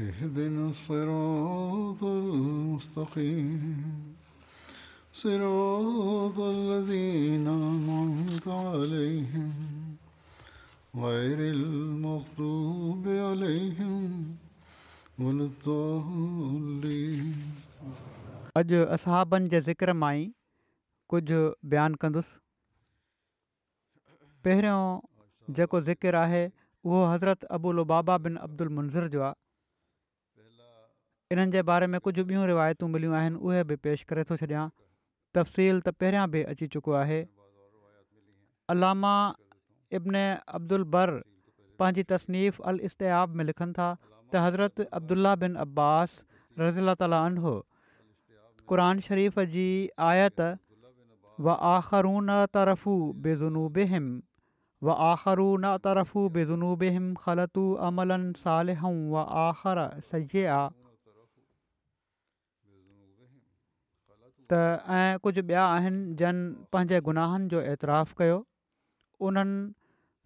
अॼु असाबनि जे ज़िकर मां ई कुझु बयानु कंदुसि पहिरियों जेको ज़िकरु आहे उहो हज़रत अबूलो बाबा बिन अब्दुल मुंज़र जो आहे इन्हनि जे बारे में कुझु ॿियूं रिवायतूं मिलियूं आहिनि उहे बि पेश करे थो छॾियां तफ़सील त पहिरियां बि अची चुको आहे अलामा इब्न अब्दुल बर पंहिंजी तसनीफ़ अल अल्तियाब में लिखनि था त हज़रत अब्दुल्ला बिन अब्बास रज़ील अला तालो क़ुर शरीफ़ जी आयत व आख़िरूं न तरफ़ु बेज़ुनूबेम व आख़िरू न तरफ़ु बेज़ुनूबेम ख़लतू अमलनि आख़र सजे सजे॒ त ऐं कुझु ॿिया आहिनि जन पंहिंजे गुनाहनि जो एतिरा कयो उन्हनि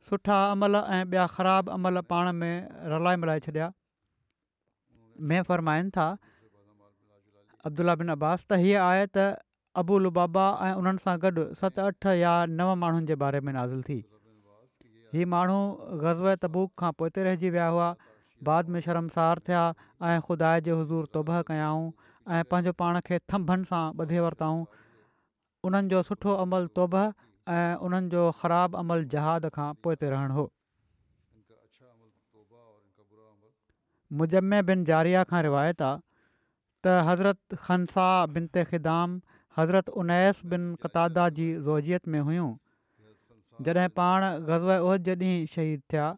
सुठा अमल ऐं ॿिया ख़राबु अमल पाण में रलाए मिलाए छॾिया में फरमाइनि था अब्दुला बिन अब्बास त हीअ आहे त अबू लुबाबा ऐं उन्हनि सां गॾु सत अठ या नव माण्हुनि जे बारे में नाज़िल थी हीअ माण्हू गज़व तबूक खां पोइ ते रहिजी विया हुआ बाद में शर्मसार थिया ऐं ख़ुदा जे हज़ूर तोबह कयाऊं ऐं पंहिंजो पाण खे थम्भन सां ॿधे वरिताऊं उन्हनि जो सुठो अमल तौब ऐं उन्हनि जो ख़राबु अमल जहाद खां पोइ ते रहण हो मुजम्मे बिन जारिया खां रिवायत आहे हज़रत ख़नसा बिन ते ख़िदाम हज़रत उनैस बिन कतादा जी रोज़ियत में हुयूं जॾहिं पाण गज़व उहद जे ॾींहुं शहीद थिया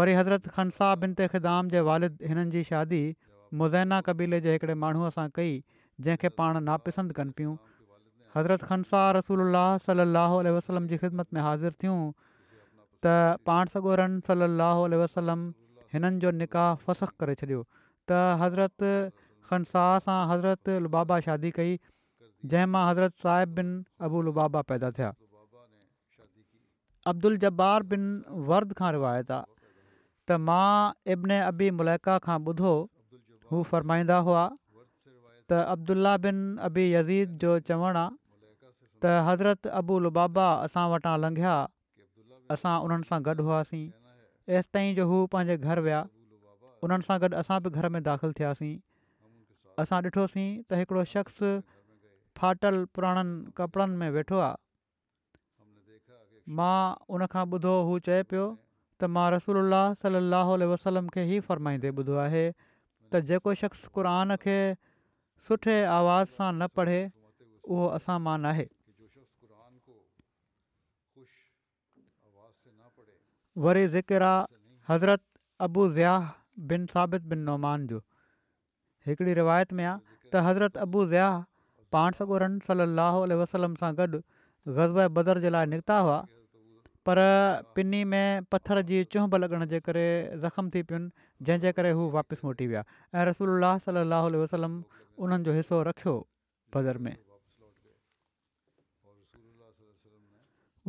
वरी हज़रत ख़नसा बिन ते ख़िदाम जे वालिद हिननि जी शादी मुज़ैना क़बीले जे हिकिड़े माण्हूअ सां कई जंहिंखे पाण नापसंदि कनि पियूं हज़रत खन اللہ रसूल सलाहु वसलम जी ख़िदमत में हाज़िर थियूं त पाण सॻो रन साहुल वसलम हिननि जो निकाह फ़सख़ करे छॾियो त हज़रत ख़नसाह सां हज़रत लुबाबा शादी कई जंहिं मां हज़रत साहिब बिन अबूलबाबा पैदा थिया अब्दुल जब्बार बिन वर्द खां रिवायत आहे त मां इब्न अबी मुलाइका खां ॿुधो हू फ़रमाईंदा हुआ त अब्दुल्ला बिन अबी यज़ीद जो चवणु आहे त हज़रत अबुल बाबा असां वटां लंघिया असां उन्हनि सां गॾु हुआसीं ऐसि ताईं जो हू पंहिंजे घर विया उन्हनि सां गॾु असां बि घर में दाख़िल थियासीं असां ॾिठोसीं त हिकिड़ो शख़्स फाटल पुराणनि कपिड़नि में वेठो आहे मां उनखां ॿुधो हू चए पियो त मां रसूल सलाहु वसलम खे ई फ़रमाईंदे ॿुधो आहे त जेको शख़्स क़ुरान खे सुठे आवाज़ सां न पढ़े उहो असां मान आहे वरी ज़िकिर आहे हज़रत अबू ज़िया बिन साबित बिन नौमान जो हिकिड़ी रिवायत में आहे त हज़रत अबू ज़ियाह पाण सगुरन सलाहु वसलम सां गॾु ग़ज़ब बदर जे लाइ निकिता हुआ पर पिनी में पथर जी चुंब लॻण जे करे ज़ख़्म थी पियुनि जंहिंजे करे हू वापसि मोटी विया ऐं रसूल अलाह सलाहु वसलम उन्हनि जो हिसो रखियो बदर में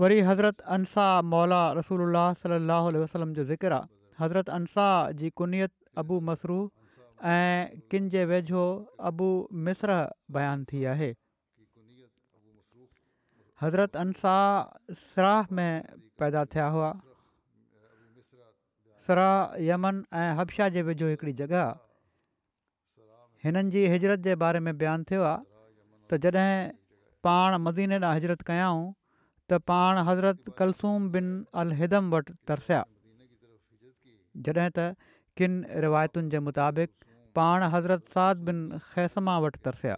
वरी हज़रत अंसा मौला रसूल वसलम जो ज़िक्र आहे हज़रत अंसा जी कुनियत अबू मसरू ऐं किन जे वेझो अबू मिस्र बयानु थी आहे हज़रत अंसा सराह में पैदा थिया हुआ सरा यमन ऐं हबशा जे वेझो हिकिड़ी जॻह हिननि जी हिजरत जे बारे में बयानु थियो आहे त जॾहिं पाण मदीने ॾांहुं हिजरत कयाऊं त पाण हज़रत कलसूम बिन अल हिदम वटि तरसिया जॾहिं त किन रिवायतुनि जे मुताबिक़ पाण हज़रत साद बिन ख़ैसमा वटि तरसिया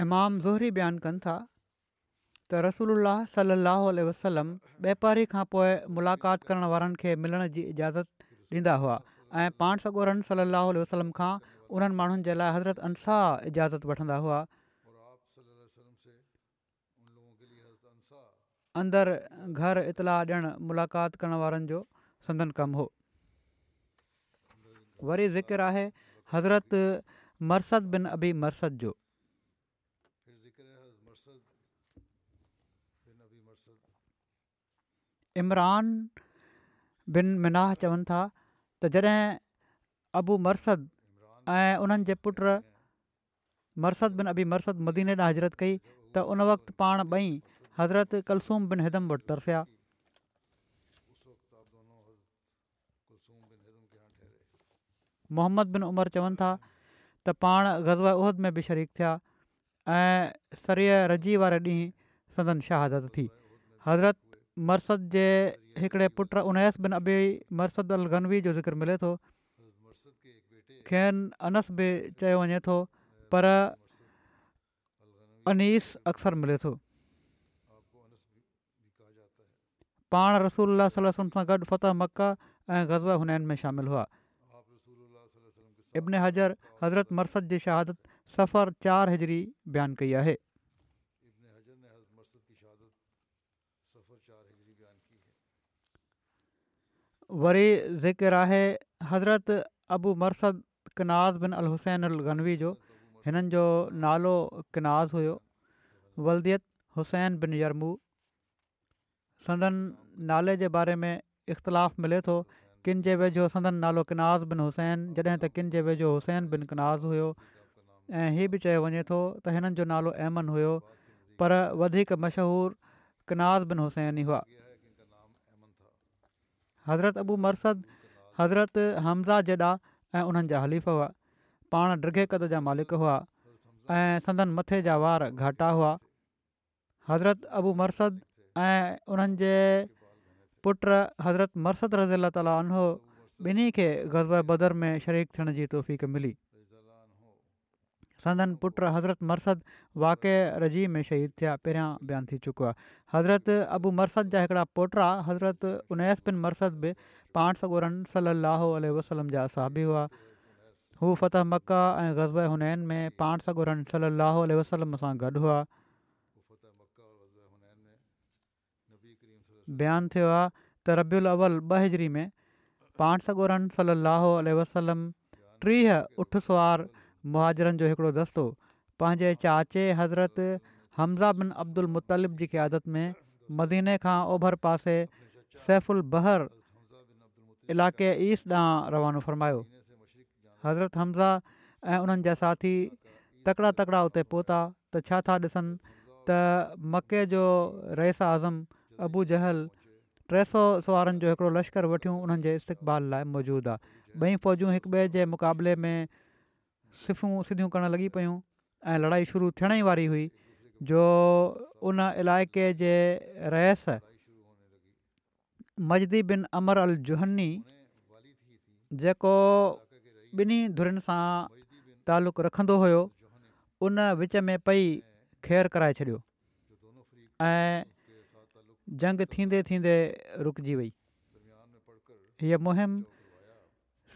इमाम ज़ोहरी बयानु कनि था त रसूल सलाहु वसलम वापारी खां पोइ मुलाक़ात करण वारनि खे मिलण जी इजाज़त ॾींदा हुआ ऐं पाण सॻोरनि सलाह वसलम खां उन्हनि माण्हुनि जे लाइ हज़रत अनुसा इजाज़त वठंदा हुआ अंदर घर इतलाह ॾियणु मुलाक़ात करण वारनि जो संदन कमु हो वरी ज़िकर आहे हज़रत मरसद बिन अबी मरसद जो इमरान बिन मिनाह चवनि था त जॾहिं अबू मरसद ऐं उन्हनि जे पुट मरसद बिन अबी मरसद मदीने ॾांहुं हज़रत कई त उन वक़्तु पाण ॿई हज़रत कलसूम बिन हिदम वटि तरसिया मोहम्मद बिन उमरि चवनि था त पाण ग़ज़ उहिद में बि शरीक थिया ऐं सरीअ रजी वारे ॾींहुं सदन शहादत थी हज़रत मरसद जे हिकिड़े पुट उनैस बिन अबई मरसद अल गनवी जो ज़िक्र मिले थो खेन अनस बि चयो वञे थो पर अनीस अक्सर मिले थो पाण रसूल सां गॾु फ़तह मका ऐं गज़बा हुनैन में شامل हुआ ابن حجر حضرت मरसद जी शहादत سفر चारि हज़री बयानु कई आहे वरी ज़िक्र आहे हज़रत अबू मरसद कनाज़ बिन अल हुसैन अल गनवी जो हिननि जो नालो कनाज़ हुयो वलदियत हुसैन बिन यरमू संदन नाले जे बारे में इख़्तिलाफ़ु मिले थो किन जे वेझो संदन नालो कनाज़ बिन हुसैन जॾहिं त किन जे वेझो हुसैन बिन कनाज़ हुयो ऐं हीअ बि चयो वञे थो त हिननि जो नालो अहमन हुयो पर वधीक मशहूरु कनाज़ बिन हुसैन ई हुआ हज़रत अबू मरसद हज़रत हमज़ा जेडा ऐं उन्हनि जा हलीफ़ हुआ पाण डिघे कद जा मालिक हुआ ऐं संदनि मथे जा वार घाटा हुआ हज़रत अबू मरसद ऐं उन्हनि जे पुट हज़रत मरसद रज़ी अला ताली उनो ॿिन्ही खे ग़ज़ब बदर में शरीक थियण जी तौफ़ मिली संदन पुट हज़रत मरसद वाक़ रजी में शहीद थिया पहिरियां बयानु थी चुको आहे हज़रत अबू मरसद जा हिकिड़ा पुट आहे हज़रत उनैसबिन मरसद बि पाण सगोरन सल अलाहो अलसलम जा असाबी हुआ हू फ़तह मका ऐं ग़ज़बे हुननैन में पाण सॻोरन सलाह वसलम सां गॾु हुआ बयानु थियो आहे त रबियुल अवल बहिजरी में पाण सॻोरनि सललाहो वसलम टीह उठ सवार मुआरनि जो हिकिड़ो दस्तो पंहिंजे चाचे हज़रत हमज़ा बिन अब्दुल मुतलिब जी क़दत में मदीने खां ओभर पासे सैफुल बहर इलाइक़े ईस्ट ॾांहुं रवानो फ़रमायो हज़रत हमज़ा ऐं उन्हनि जा साथी तकिड़ा तकिड़ा उते पहुता त छा था ॾिसनि त मके जो रईस आज़म अबू जहल टे सौ सवारनि जो हिकिड़ो लश्करु वठियूं उन्हनि जे इस्तक़बाल लाइ मौजूदु आहे ॿई फ़ौजूं हिकु ॿिए जे मुक़ाबले में सिफ़ूं सिधियूं करणु लॻी पियूं ऐं लड़ाई शुरू थियण ई वारी हुई जो उन इलाइक़े जे मजदी बिन अमर अल जुहनी जेको ॿिन्ही धुरिन सां तालुक़ु रखंदो हुओ उन विच में पई खेर कराए छॾियो ऐं जंग थींदे थींदे रुकिजी वई हीअ मुहिम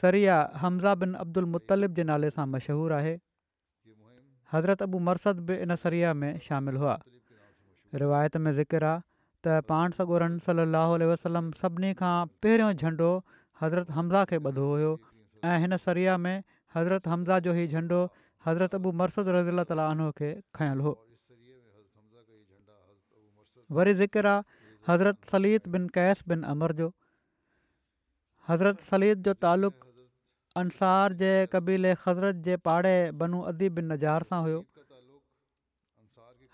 सरिया हमज़ा बिन अब्दुल मुतलिब जे नाले सां मशहूरु आहे हज़रत अबू मरसद बि इन सरिया में शामिलु हुआ रिवायत में ज़िक्र पाण सॻोरन सली अलसलम सभिनी खां पहिरियों झंडो हज़रत हमज़ा खे ॿधो हुयो ऐं हिन सरिया में हज़रत हमज़ा जो ई झंडो हज़रत अबू मरसद रज़ील ताले खयल हो वरी ज़िकिर आहे हज़रत सलीत बिन कैस बिन अमर जो हज़रत सलीत जो तालुक़ु अंसार जे क़बीले ख़ज़रत जे पाड़े बनू अदी बिन नज़ार सां हुयो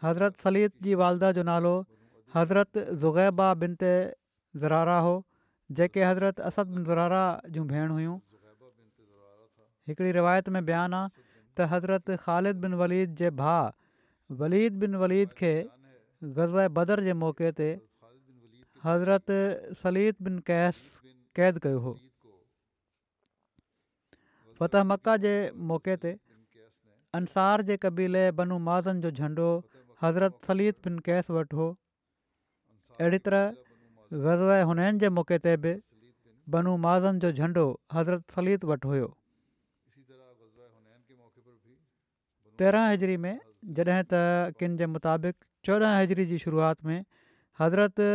हज़रत सलीत जी वालदा जो नालो हज़रत ज़ुगैबा बिन ते ज़रारा हो जेके हज़रत بن बिन ज़रारा जूं भेण हुयूं हिकिड़ी रिवायत में बयानु आहे त हज़रत ख़ालिद बिन वलीद जे भाउ वलीद बिन वलीद खे ग़ज़े बदर जे मौक़े ते हज़रत सलीत बिन कैस क़ैद कयो हो बतहमका जे मौक़े ते अंसार जे क़बीले बनू माज़न जो झंडो हज़रत सलीद बिन कैस वटि हो अहिड़ी तरह ग़ज़ हुनैन जे मौक़े ते बि बनू माज़न जो झंडो हज़रत सलीद वटि हुयो तेरहं हज़री में जॾहिं त किन जे मुताबिक़ चोॾहं हज़री जी शुरुआति में हज़रत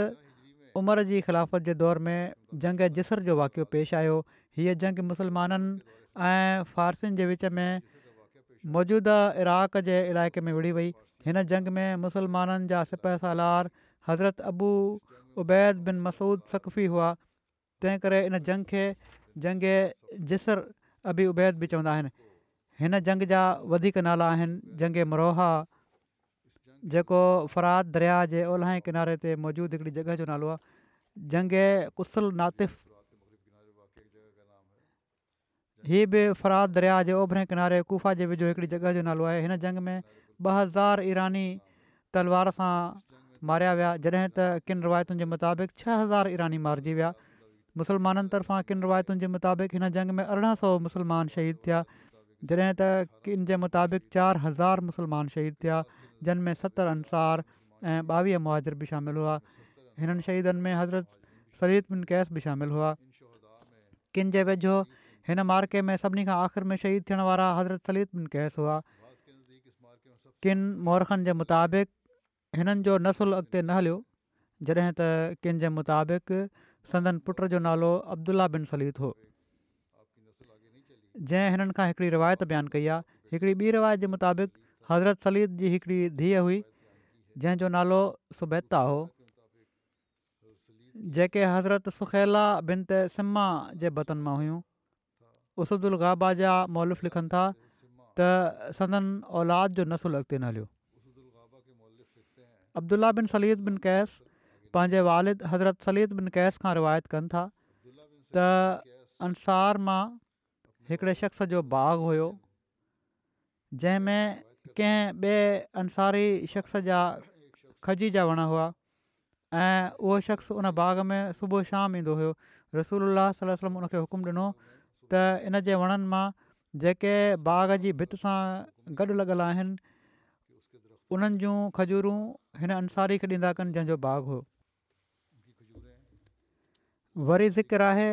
उमर जी ख़िलाफ़त जे दौर में जंग जिसर जो वाक़ियो पेश आयो हीअ जंग मुसलमाननि ऐं फ़ारसियुनि जे विच में मौजूदा इराक़ जे इलाइक़े में विड़ी वई हिन जंग में मुसलमाननि जा सालार हज़रत अबू उबैद बिन मसूद सकफ़ी हुआ तंहिं करे इन जंग खे जंग जिसर अबी उबैद बि चवंदा आहिनि जंग जा वधीक नाला आहिनि जंगे मरोहा जेको फ़राद दरिया जे ओलह किनारे ते मौजूदु हिकिड़ी जॻह जो नालो आहे जंग कुसल नातिफ़ ہی बि فراد دریا जे ओभिरे کنارے کوفا जे वेझो हिकिड़ी जॻह جو نالو आहे हिन جنگ में ॿ हज़ार ایرانی तलवार सां मारिया विया जॾहिं کن روایتوں रिवायतुनि مطابق मुताबिक़ ہزار ایرانی ईरानी ویا مسلمانن मुसलमाननि کن روایتوں रिवायतुनि जे मुताबिक़ جنگ میں में سو مسلمان شہید शहीद थिया जॾहिं त किन जे मुताबिक़ चारि हज़ार मुसलमान शहीद थिया जनमें सतरि अंसार ऐं ॿावीह मुआजर बि शामिल हुआ हिननि शहीदनि में हज़रत सईदिन कैस बि हिन मार्के में सभिनी खां میں में शहीद थियण वारा हज़रत بن कहिस हुआ کن मौरखनि जे मुताबिक़ हिननि जो نسل अॻिते न हलियो जॾहिं त किन जे मुताबिक़ संदन पुट जो नालो अब्दुला बिन सलीत हो जंहिं हिननि खां हिकिड़ी रिवायत बयानु कई आहे हिकिड़ी ॿी रिवायत जे मुताबिक़ हज़रत सलीत जी हिकिड़ी धीउ हुई जंहिंजो नालो सुबैता हो जेके हज़रत सुखैला बिन त सिमा जे बतन मां हुयूं उस अब्दुल गाबा जा मौलफ़ लिखनि था त संदन औलाद जो नसुलु अॻिते न हलियो अब्दुला बिन सलीद बिन कैस पंहिंजे वारिद हज़रत सलीद बिन कैस खां रिवायत कनि था त अंसार मां हिकिड़े शख़्स जो बाग़ हुयो जंहिंमें कंहिं ॿिए अंसारी शख़्स जा खजी जा वण हुआ ऐं उहो शख़्स उन बाग़ में सुबुह शाम ईंदो हुयो रसूल अलाही उनखे हुकुम ॾिनो त इन जे वणनि मां जेके बाग़ जी भित सां गॾु लॻल आहिनि उन्हनि जूं खजूरूं हिन अंसारी खे ॾींदा कनि जंहिंजो बाग़ हो वरी ज़िक्र आहे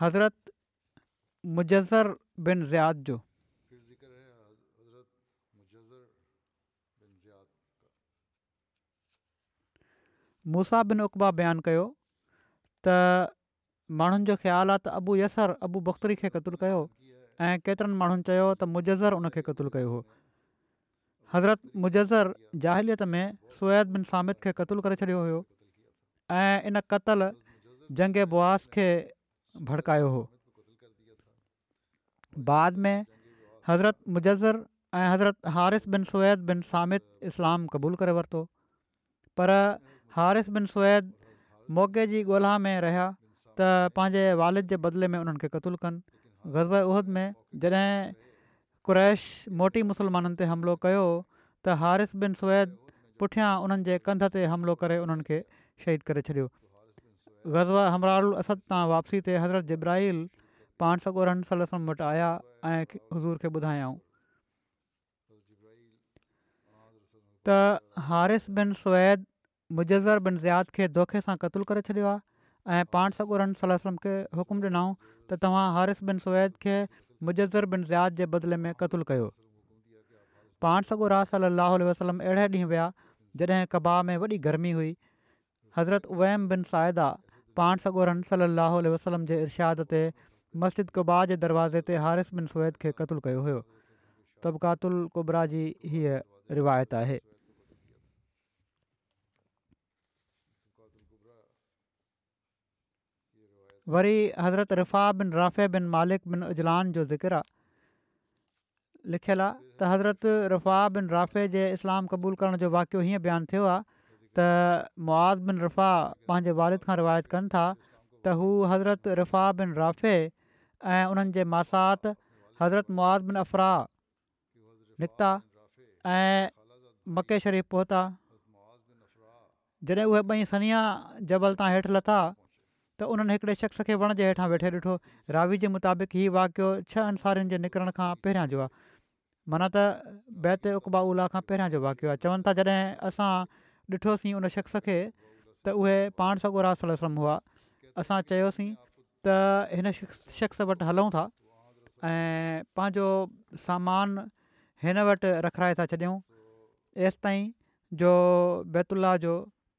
हज़रत मुजर बिन मुन जो मूसा बिन उकबा बयानु कयो त माण्हुनि जो ख़्यालु आहे त अबु यसर अबु बख़्तरी खे क़तलु कयो ऐं केतिरनि माण्हुनि चयो त मुजज़र उन खे क़तूल कयो हो हज़रत मुजज़र जाहिलियत में सुवैद बिन सामित खे क़तूलु करे छॾियो हुयो ऐं इन क़त्लु जंग बुआस खे भड़कायो हुओ बाद में हज़रत मुजज़र ऐं हज़रत हारिस बिन स्हेद बिन सामित इस्लाम क़बूलु करे वरितो पर हारिस बिन स्वैद मौक़े जी ॻोल्हा में रहिया त पंहिंजे वारिद जे बदिले में उन्हनि खे क़तूल कनि ग़ज़ब उहद में जॾहिं कुरैश मोटी मुसलमाननि ते हमिलो कयो त हारिस बिन सुवैद पुठियां उन्हनि जे कंध ते हमिलो करे उन्हनि खे शहीद करे छॾियो ग़ज़ब असद तां वापसी ते हज़रत जब्राहिल पाण सौ उर वटि आया ऐं हज़ूर खे ॿुधायऊं त हारि बिन सुवैद मुजज़र बिन ज़ियाद खे दोखे सां क़तूल करे छॾियो आहे ऐं पाण सॻो रम सल वसलम खे हुकुम ॾिनाऊं त तव्हां हारिस बिन کے खे मुजज़र बिन रियाज़ जे बदिले में क़तलु कयो पाण صلی اللہ علیہ وسلم वसलम अहिड़े ॾींहुं विया जॾहिं कबा में वॾी गर्मी हुई हज़रत उवैम बिन साइदा पाण सॻो रं सलाहु उल वसलम जे इरशाद ते मस्जिद क़बा जे दरवाज़े ते हारि बिन स्वेद खे क़तलु कयो हुयो तबिकातुल कुबरा जी हीअ रिवायत आहे वरी हज़रत रफ़ा बिन राफ़े बिन मालिक बिन اجلان जो ज़िक्र लिखियलु आहे त हज़रत بن बिन राफ़े जे इस्लाम क़बूलु करण जो वाक़ियो हीअं बयानु थियो आहे त بن बिन रफ़ा पंहिंजे वारिद खां रिवायत कनि था त हू हज़रत بن बिन राफ़े ऐं उन्हनि जे मासात हज़रत मुआ बिन अफ़रा निकिता ऐं मके शरीफ़ पहुता जॾहिं उहे ॿई सनिया जबल तां हेठि लथा त उन्हनि हिकिड़े शख़्स खे वण जे हेठां वेठे ॾिठो रावी जे मुताबिक़ हीउ वाक़ियो छह अंसारनि जे निकिरण खां पहिरियां जो आहे माना त बैत उकबा उल्हा खां पहिरियां जो वाक़ियो आहे चवनि था जॾहिं असां ॾिठोसीं उन शख़्स खे त उहे पाण सां ॻोरास हुआ असां चयोसीं त हिन शख़्स वटि हलूं था ऐं पंहिंजो सामान हिन वटि रखाए था छॾियूं एसि ताईं जो बैतुलाह जो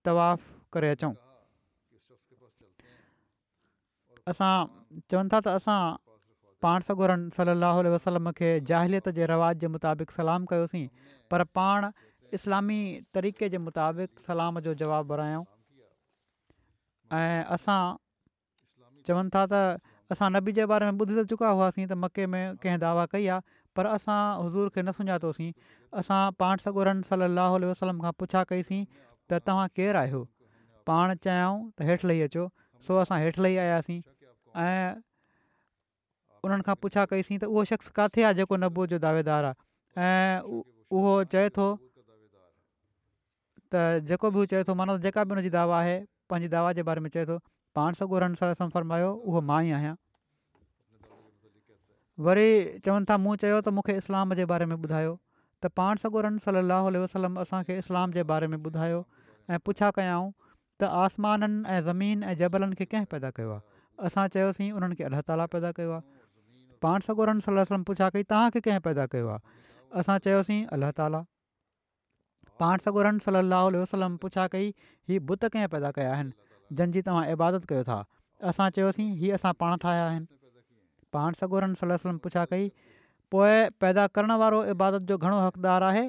तवाफ़ु करे अचूं असां चवनि था त असां पाण सॻोरनि सलाहु वसलम खे जाहिलियत जे रिवाज जे मुताबिक़ सलाम कयोसीं पर पाण इस्लामी तरीक़े जे मुताबिक़ सलाम जो जवाबु विहायऊं ऐं असां चवनि था त असां नबी जे बारे में ॿुध चुका हुआसीं त मके में कंहिं दावा कई आहे पर असां हज़ूर खे न सुञातोसीं असां पाण सॻोरनि सलाह वसलम खां पुछा कईसीं त तव्हां केरु आहियो पाण चाहियूं त हेठि लही अचो सो असां हेठि लही आयासीं ऐं उन्हनि खां पुछा कईसीं त उहो शख़्स किथे आहे जेको नबू जो दावेदार आहे ऐं उहो चए थो त जेको बि चए थो माना जेका बि हुन दावा आहे पंहिंजी दावा जे बारे में चए थो पाण सॻोरनिसम फर्मायो उहो मां ई आहियां वरी चवनि था मूं चयो त मूंखे इस्लाम जे बारे में ॿुधायो त पाण सॻोरन सलाहु वसलम असांखे इस्लाम जे बारे में ॿुधायो ऐं पुछा कयाऊं त आसमाननि ऐं ज़मीन ऐं जबलनि खे कंहिं पैदा कयो आहे असां चयोसीं उन्हनि खे अलाह ताली पैदा कयो आहे पाण सगोरनि सलम पुछा कई तव्हांखे कंहिं पैदा कयो आहे असां चयोसीं अलाह ताली पाण सगोरम सलाहु वसलम पुछा कई ही बुत कंहिं पैदा कया आहिनि जंहिंजी तव्हां इबादत कयो था असां चयोसीं हीउ असां पाण ठाहिया आहिनि पाण सगोरन सलम पुछा कई पोइ पैदा करण वारो इबादत जो घणो हक़दारु आहे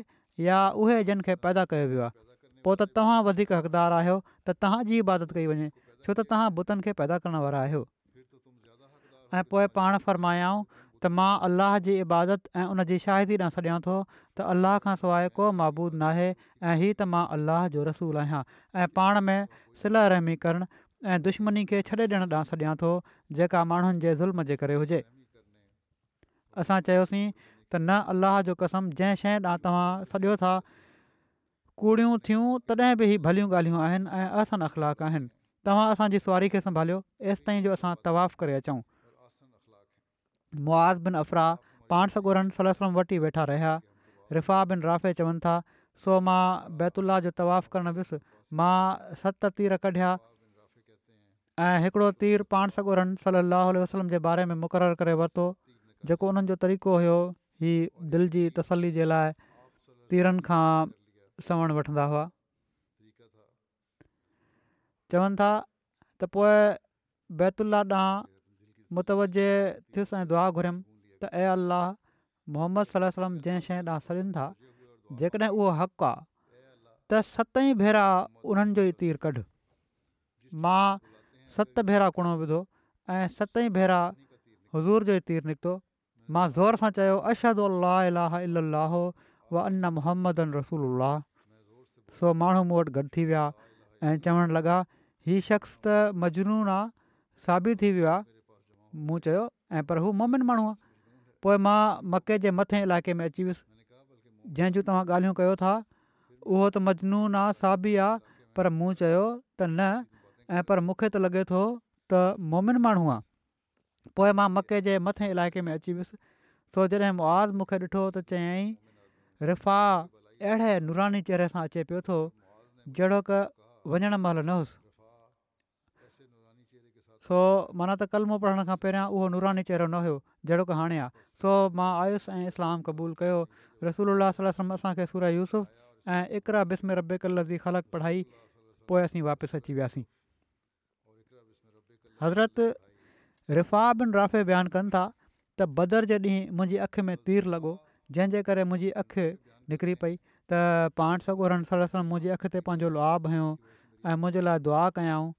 या उहे जिन खे पैदा कयो वियो आहे पोइ त तव्हां वधीक हक़दारु आहियो त तव्हांजी इबादत कई वञे छो त तव्हां बुतनि खे पैदा करण वारा आहियो ऐं पोइ पाण फ़र्मायाऊं त मां अलाह जी इबादत ऐं उनजी शाहिदी ॾांहुं सॾियां थो त अल्लाह खां सवाइ को मबूद नाहे ऐं हीउ त मां अलाह जो रसूल आहियां ऐं पाण में सल रहमी करणु ऐं दुश्मनी खे छॾे ॾियणु ॾांहुं छॾियां थो जेका माण्हुनि जे ज़ुल्म जे करे हुजे असां चयोसीं त न अलाह जो कसम जंहिं शइ ॾांहुं तव्हां सॾियो था कूड़ियूं थियूं तॾहिं बि ई भलियूं ॻाल्हियूं आहिनि अख़लाक तव्हां असांजी सुवारी खे संभालियो एसिताईं जो असां तवाफ़ करे अचूं मुआज़ बिन अफ़रा पाण सॻोरहन सलम वटि वेठा रहिया रिफ़ा बिन राफ़े चवनि था सो मां बैतुल्ला जो तवाफ़ु करणु वियुसि मां सत तीर कढिया ऐं हिकिड़ो तीर पाण सॻोरन सलो अलाह वसलम जे बारे में मुक़ररु करे वरितो जेको उन्हनि जो तरीक़ो हुयो ही दिलि जी तसल्ली जे लाइ तीरनि खां सवणु वठंदा हुआ चवनि था त पोइ बैतुल्ला ॾांहुं मुतवजे थियुसि ऐं दुआ घुरियमि त ए अलाह मोहम्मद सलम जंहिं शइ ॾांहुं सॾनि था जेकॾहिं उहो हक़ आहे त सतई भेरा उन्हनि जो ई तीर कढ मां सत भेरा खुणो विधो ऐं सतई भेरा हज़ूर जो ई तीर निकितो मां ज़ोर सां चयो अशद अलाह अल अलाहो अन मोहम्मद रसूल सो माण्हू मूं वटि गॾु थी विया ऐं चवणु लॻा हीउ शख़्स त मजनून आहे साबी थी वियो आहे मूं चयो ऐं पर हू मोमिन माण्हू आहे पोइ मां मके जे मथे इलाइक़े में अची वियुसि जंहिं जूं तव्हां ॻाल्हियूं कयो था उहो त मजनून आहे साबी आहे पर मूं चयो त न ऐं पर मूंखे त लॻे थो त मोमिन माण्हू आहे पोइ मां मके जे मथे इलाइक़े में अची वियुसि सो जॾहिं मुआज़ मूंखे ॾिठो त चयई रिफा अहिड़े नूरानी चेहरे सां अचे पियो थो जहिड़ो वञणु महिल न सो माना त कलमो पढ़ण खां पहिरियां उहो नूरानी चहिरो न हुयो जहिड़ो की हाणे आहे सो मां आयुस ऐं इस्लाम क़बूलु कयो रसूल अलसम असांखे सूर यूसुफ़ ऐं इकरा बिस्म रबे कल जी ख़लक पढ़ाई पोइ असीं वापसि अची वियासीं हज़रत रिफ़ा बिन राफ़े बयानु कनि था त बदर जे ॾींहुं मुंहिंजी अखि में तीर लॻो जंहिंजे करे मुंहिंजी अखि निकिरी पई त पाण सॻोरनि मुंहिंजी अखि ते पंहिंजो लोआ हयो ऐं मुंहिंजे लाइ दुआ कयऊं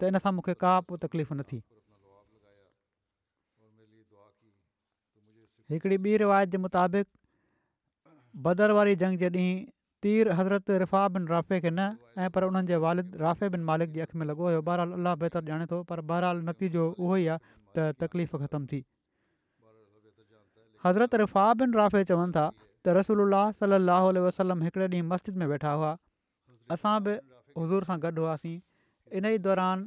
त इन सां मूंखे का पोइ तकलीफ़ न थी हिकिड़ी ॿी रिवायत जे मुताबिक़ बदर वारी जंग जेॾीं तीर हज़रत रिफ़ा बिन राफ़े खे न ऐं पर उन्हनि जे वालिद राफ़े बिन मालिक जी अखि में लॻो हुयो बहरहाल अल अलाह बहितर ॼाणे थो पर बहरहाल नतीजो उहो ई आहे त तकलीफ़ ख़तमु थी हज़रत रिफ़ा बिन राफ़े चवनि था त रसूल सलाहु वसलम हिकिड़े ॾींहुं मस्जिद में वेठा हुआ असां बि हज़ूर सां गॾु हुआसीं इन ई दौरान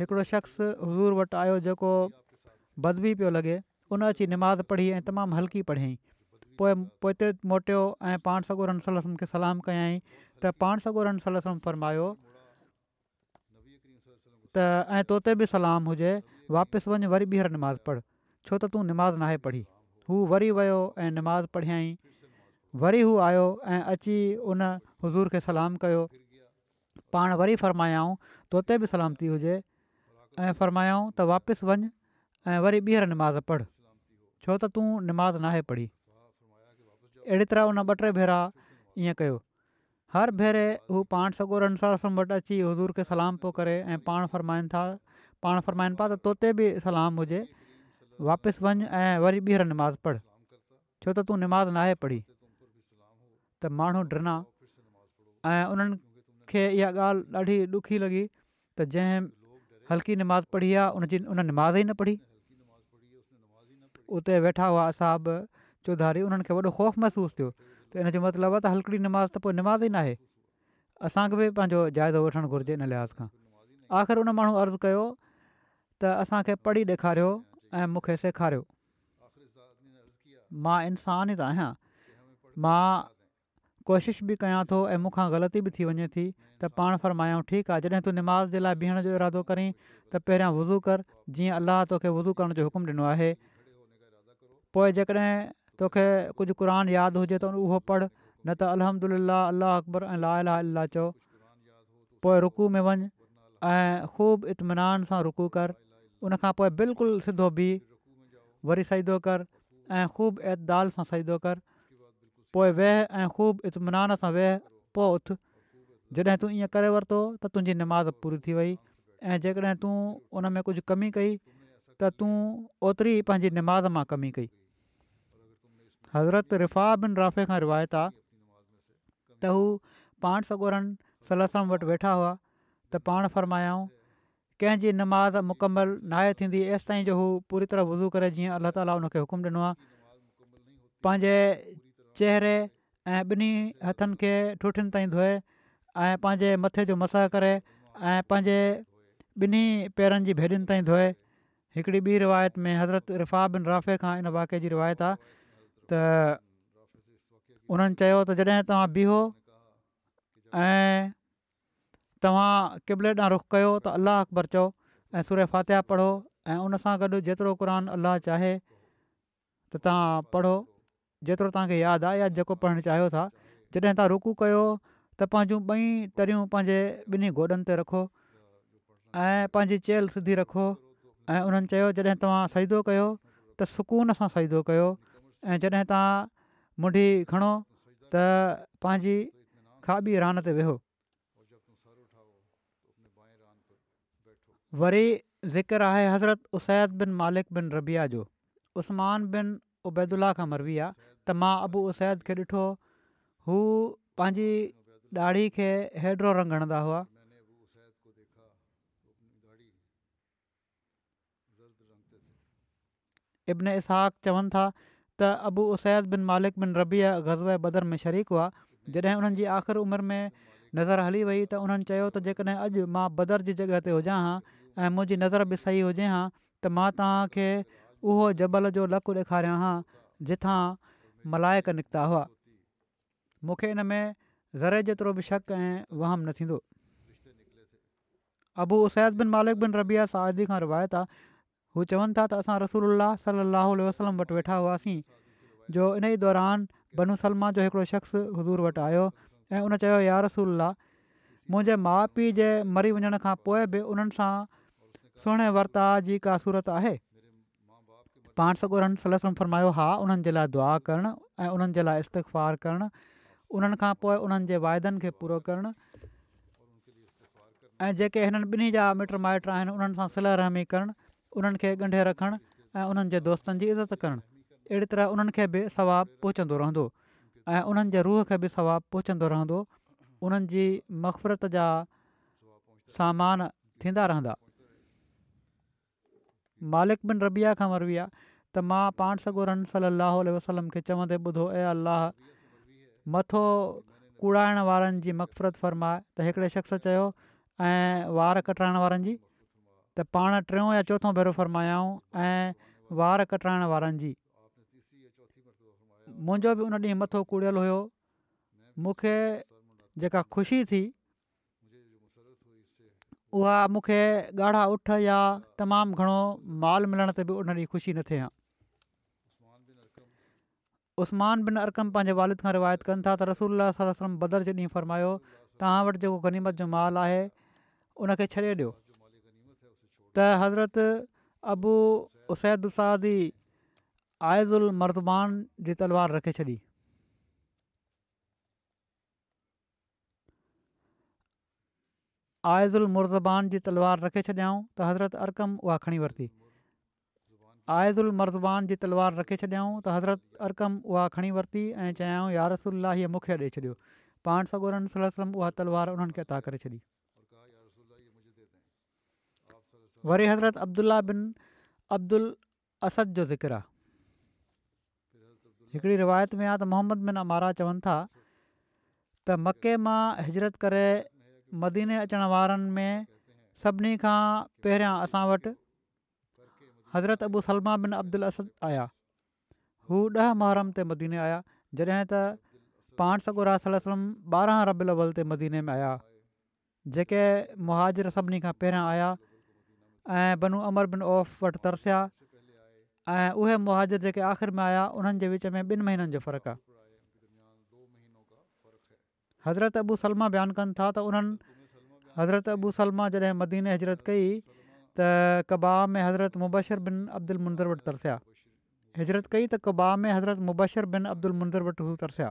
हिकिड़ो शख़्स हज़ूर वटि आयो जेको बदबी पियो लॻे उन अची निमाज़ पढ़ी ऐं तमामु हल्की पढ़ियई पोइ पोइ ते मोटियो ऐं पाण सगोर खे सलाम कयाई त पाण सगोरम फरमायो त ऐं तो ते बि सलाम हुजे वापसि वञु वरी ॿीहर निमाज़ पढ़ छो त तूं निमाज़ नाहे पढ़ी हू वरी वियो ऐं निमाज़ पढ़ियई वरी हू आयो ऐं अची उन हज़ूर खे सलाम कयो पाण वरी फरमायाऊं तोते बि सलामती हुजे ऐं फ़रमायाऊं त वापसि वञु ऐं वरी ॿीहर निमाज़ पढ़ छो त तूं निमाज़ नाहे पढ़ी अहिड़ी तरह उन ॿ टे भेरा ईअं कयो हर भेरे हू पाण सॻो अनसार वटि अची हज़ूर खे सलाम पियो करे ऐं पाण फ़रमाइनि था पाण फ़रमाइनि पिया त तोते बि सलाम हुजे वापसि वञु ऐं वरी ॿीहर निमाज़ पढ़ छो त तूं निमाज़ नाहे पढ़ी त माण्हू डिना ऐं उन्हनि मूंखे इहा ॻाल्हि ॾाढी ॾुखी लॻी त जंहिं हल्की निमाज़ पढ़ी आहे उन जी उन न पढ़ी उते वेठा हुआ असाब चौधारी उन्हनि खे वॾो ख़ौफ़ महसूसु थियो त इन जो मतिलबु आहे त हलकड़ी निमाज़ त पोइ निमाज़ ई न आहे असांखे बि पंहिंजो जाइदो वठणु घुरिजे इन लिहाज़ खां आख़िर उन माण्हू अर्ज़ु कयो त असांखे पढ़ी ॾेखारियो ऐं मूंखे सेखारियो मां इंसान ई त आहियां कोशिश बि कयां थो ऐं मूंखां ग़लती बि थी वञे थी त पाण फ़रमायूं ठीकु आहे जॾहिं तूं निमाज़ जे लाइ बीहण जो इरादो करीं त पहिरियां वुज़ू कर जीअं अलाह तोखे वुू करण जो हुकुम ॾिनो आहे पोइ जेकॾहिं तोखे कुझु क़ुर यादि हुजे त उहो पढ़ न त अलहम ल अलाह अकबर ऐं ला ला अलाह चओ पोइ रुकू में वञु ऐं ख़ूब इत्मनान सां रुकू कर उनखां पोइ बिल्कुलु सिधो बीह वरी सईदो कर ऐं ख़ूब एतिदाल सां सईदो कर पोइ वेह ऐं ख़ूब इतमान सां वेह पोइ उथ जॾहिं तूं ईअं करे वरितो त तुंहिंजी निमाज़ पूरी थी वई ऐं जेकॾहिं तूं उन में कुझु कमी कई त तूं ओतिरी पंहिंजी निमाज़ मां कमी कई हज़रत रिफ़ा बिन राफ़े खां रिवायत आहे त हू पाण सगोरनि वटि वेठा हुआ त पाण फरमायाऊं कंहिंजी निमाज़ मुकमल नाहे थींदी एसि ताईं जो हू पूरी तरह वज़ू करे जीअं अलाह ताला हुकुम ॾिनो आहे पंहिंजे चेहरे ऐं ॿिनी हथनि खे ठुठियुनि ताईं धोए ऐं पंहिंजे मथे जो मसा करे ऐं पंहिंजे ॿिन्ही पेरनि जी भेॾियुनि ताईं धोए हिकिड़ी ॿी रिवायत में हज़रत रिफ़ा बिन राफ़े खां इन वाके जी रिवायत आहे त उन्हनि चयो त जॾहिं तव्हां बीहो ऐं तव्हां किबले ॾांहुं रुख कयो त अल्लाह अकबर चओ ऐं सुर फ़ातिह पढ़ो ऐं उनसां गॾु जेतिरो क़ुरान अलाह चाहे त तव्हां पढ़ो जेतिरो तव्हांखे यादि आहे या जेको पढ़णु चाहियो था जॾहिं तव्हां रुकू कयो त पंहिंजूं ॿई तरियूं पंहिंजे ॿिन्ही गोॾनि ते रखो ऐं पंहिंजी चेल सिधी रखो ऐं उन्हनि चयो जॾहिं तव्हां सईदो कयो त सुकून सां साईंदो कयो ऐं जॾहिं तव्हां मुंडी खणो त पंहिंजी खाॿी ते वरी ज़िक्र आहे हज़रत उसैद बिन मालिक बिन रबिया जो उस्मान बिन उबैदुल्ला खां मरवीया त मां अबू उसैद खे ॾिठो हू पंहिंजी ॾाढी खे हेडरो रंग हणंदा हुआ इब्न इसाक़वनि था त अबू उसैद बिन मालिक बिन रबी गज़ब बदर में शरीकु हुआ जॾहिं हुननि जी आख़िर उमिरि में नज़र हली वई त उन्हनि चयो त जेकॾहिं अॼु मां बदर जी जॻह ते हुजा हां ऐं मुंहिंजी नज़र बि सही हुजे हां त मां तव्हांखे उहो जबल जो लकु ॾेखारियां हा जिथां मलायक निकिता हुआ मूंखे इन में ज़रे जेतिरो बि शक ऐं वहम न थींदो अबू उसैद बिन मालिक बिन रबिया सादी खां रिवायत आहे हू चवनि था त असां रसूल सलाहु वसलम वटि वेठा हुआसीं जो इन ई दौरान बनू सलमा जो हिकिड़ो शख़्स हज़ूर वटि आयो ऐं उन चयो यार रसूला मुंहिंजे माउ पीउ जे मरी वञण खां पोइ बि उन्हनि सां सुहिणे वर्ताव जी का सूरत आहे पाण सॻु सलसम फरमायो आहे उन्हनि जे लाइ दुआ करणु ऐं उन्हनि जे लाइ इस्तिफ़ाल करणु उन्हनि खां पोइ उन्हनि जे वाइदनि खे पूरो करणु ऐं जेके हिननि ॿिन्ही जा मिट माइट आहिनि उन्हनि सां रहमी करणु उन्हनि खे ॻंढे रखणु ऐं उन्हनि जे दोस्तनि जी इज़त करणु अहिड़ी तरह उन्हनि खे बि सवाबु पहुचंदो रहंदो ऐं उन्हनि जे रूह खे बि सवाबु पहुचंदो रहंदो उन्हनि जी मक़फ़रत जा सामान थींदा मालिक बिन रबिया खां मरबी आहे त मां पाण सॻो रन सली वसलम खे चवंदे ॿुधो ए अलाह मथो कूड़ाइण वारनि जी मक़फ़रत फ़रमाए त हिकिड़े शख़्स चयो ऐं वार कटाइण वारनि जी त पाण टियों या चोथों भेरो फ़र्मायाऊं ऐं वार कटाइण वारनि जी मुंहिंजो बि उन ॾींहुं मथो कूड़ियल हुयो मूंखे जेका ख़ुशी थी उहा मूंखे ॻाढ़ा उठ या तमामु घणो माल मिलण ते बि उन ॾींहुं ख़ुशी न थिए हा उस्मान बिन अरकम पंहिंजे वालिद खां रिवायत कनि था त रसूल वसलम बदर जे ॾींहुं फरमायो तव्हां वटि जेको गनीमत जो माल आहे उनखे छॾे ॾियो त हज़रत अबू उसैद उलसादी आइज़ उल मर्दमान जी तलवार रखे छॾी आइज़ उल मुरज़बान जी तलवार रखे छॾियऊं त हज़रत अरकम उहा खणी वरिती आइज़ उल मरज़बान जी तलवार रखे छॾियऊं त हज़रत अरकम उहा खणी वरिती ऐं चयऊं यारसुल्ला हीअ मूंखे छॾियो पाण सगोरम उहा तलवार उन्हनि खे अता करे छॾी वरी हज़रत अब्दुलाह बिन अब्दुल असद जो ज़िक्र आहे हिकिड़ी रिवायत में आहे त मोहम्मद बिन अमारा चवनि था त मके मां हिजरत करे मदीने अचण वारनि में सभिनी खां पहिरियां असां हज़रत अबू सलमा बिन अब्दुल असद आया हू ॾह मुहरम ते मदीने आया जॾहिं त पाण सकु रा ॿारहं रबियल अवल ते मदीने में आया जेके मुहाजर सभिनी खां पहिरियां आया ऐं बनू अमर बिन औफ़ वटि तरसिया ऐं उहे मुहाजिर जेके आख़िर में आया उन्हनि जे विच में ॿिनि महीननि जो फ़र्क़ु आहे हज़रत अबू सलमा बयानु कनि था त उन्हनि हज़रत अबू सलमा जॾहिं मदीने हिजरत कई त कबा में हज़रत मुबशर बिन अब्दुल मुंज़र वटि तरसिया हिजरत कई त कबा में हज़रत मुबशर बिन अब्दुल मुंज़र वटि हू तरसिया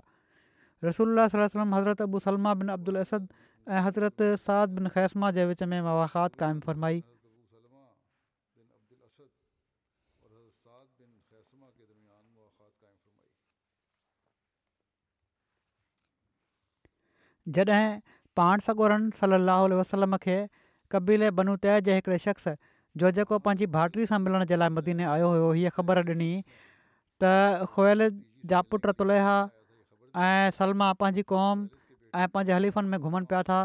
रसूल वसलम हज़रत अबू सलमा बिन अब्दुल असद ऐं हज़रत साद बिन ख़ैसमा जे विच में मवाक़ात क़ाइमु फ़रमाई जॾहिं पाण सगोरन सलाहु वसलम खे क़बीले बनु तय जे हिकिड़े शख़्स जो जेको पंहिंजी भाइटरी सां मिलण जे लाइ मदीने आयो हुयो हीअ ख़बर ॾिनी त कोएल जा पुट तुलेहा ऐं सलमा पंहिंजी क़ौम ऐं पंहिंजे हलीफ़नि में घुमनि पिया था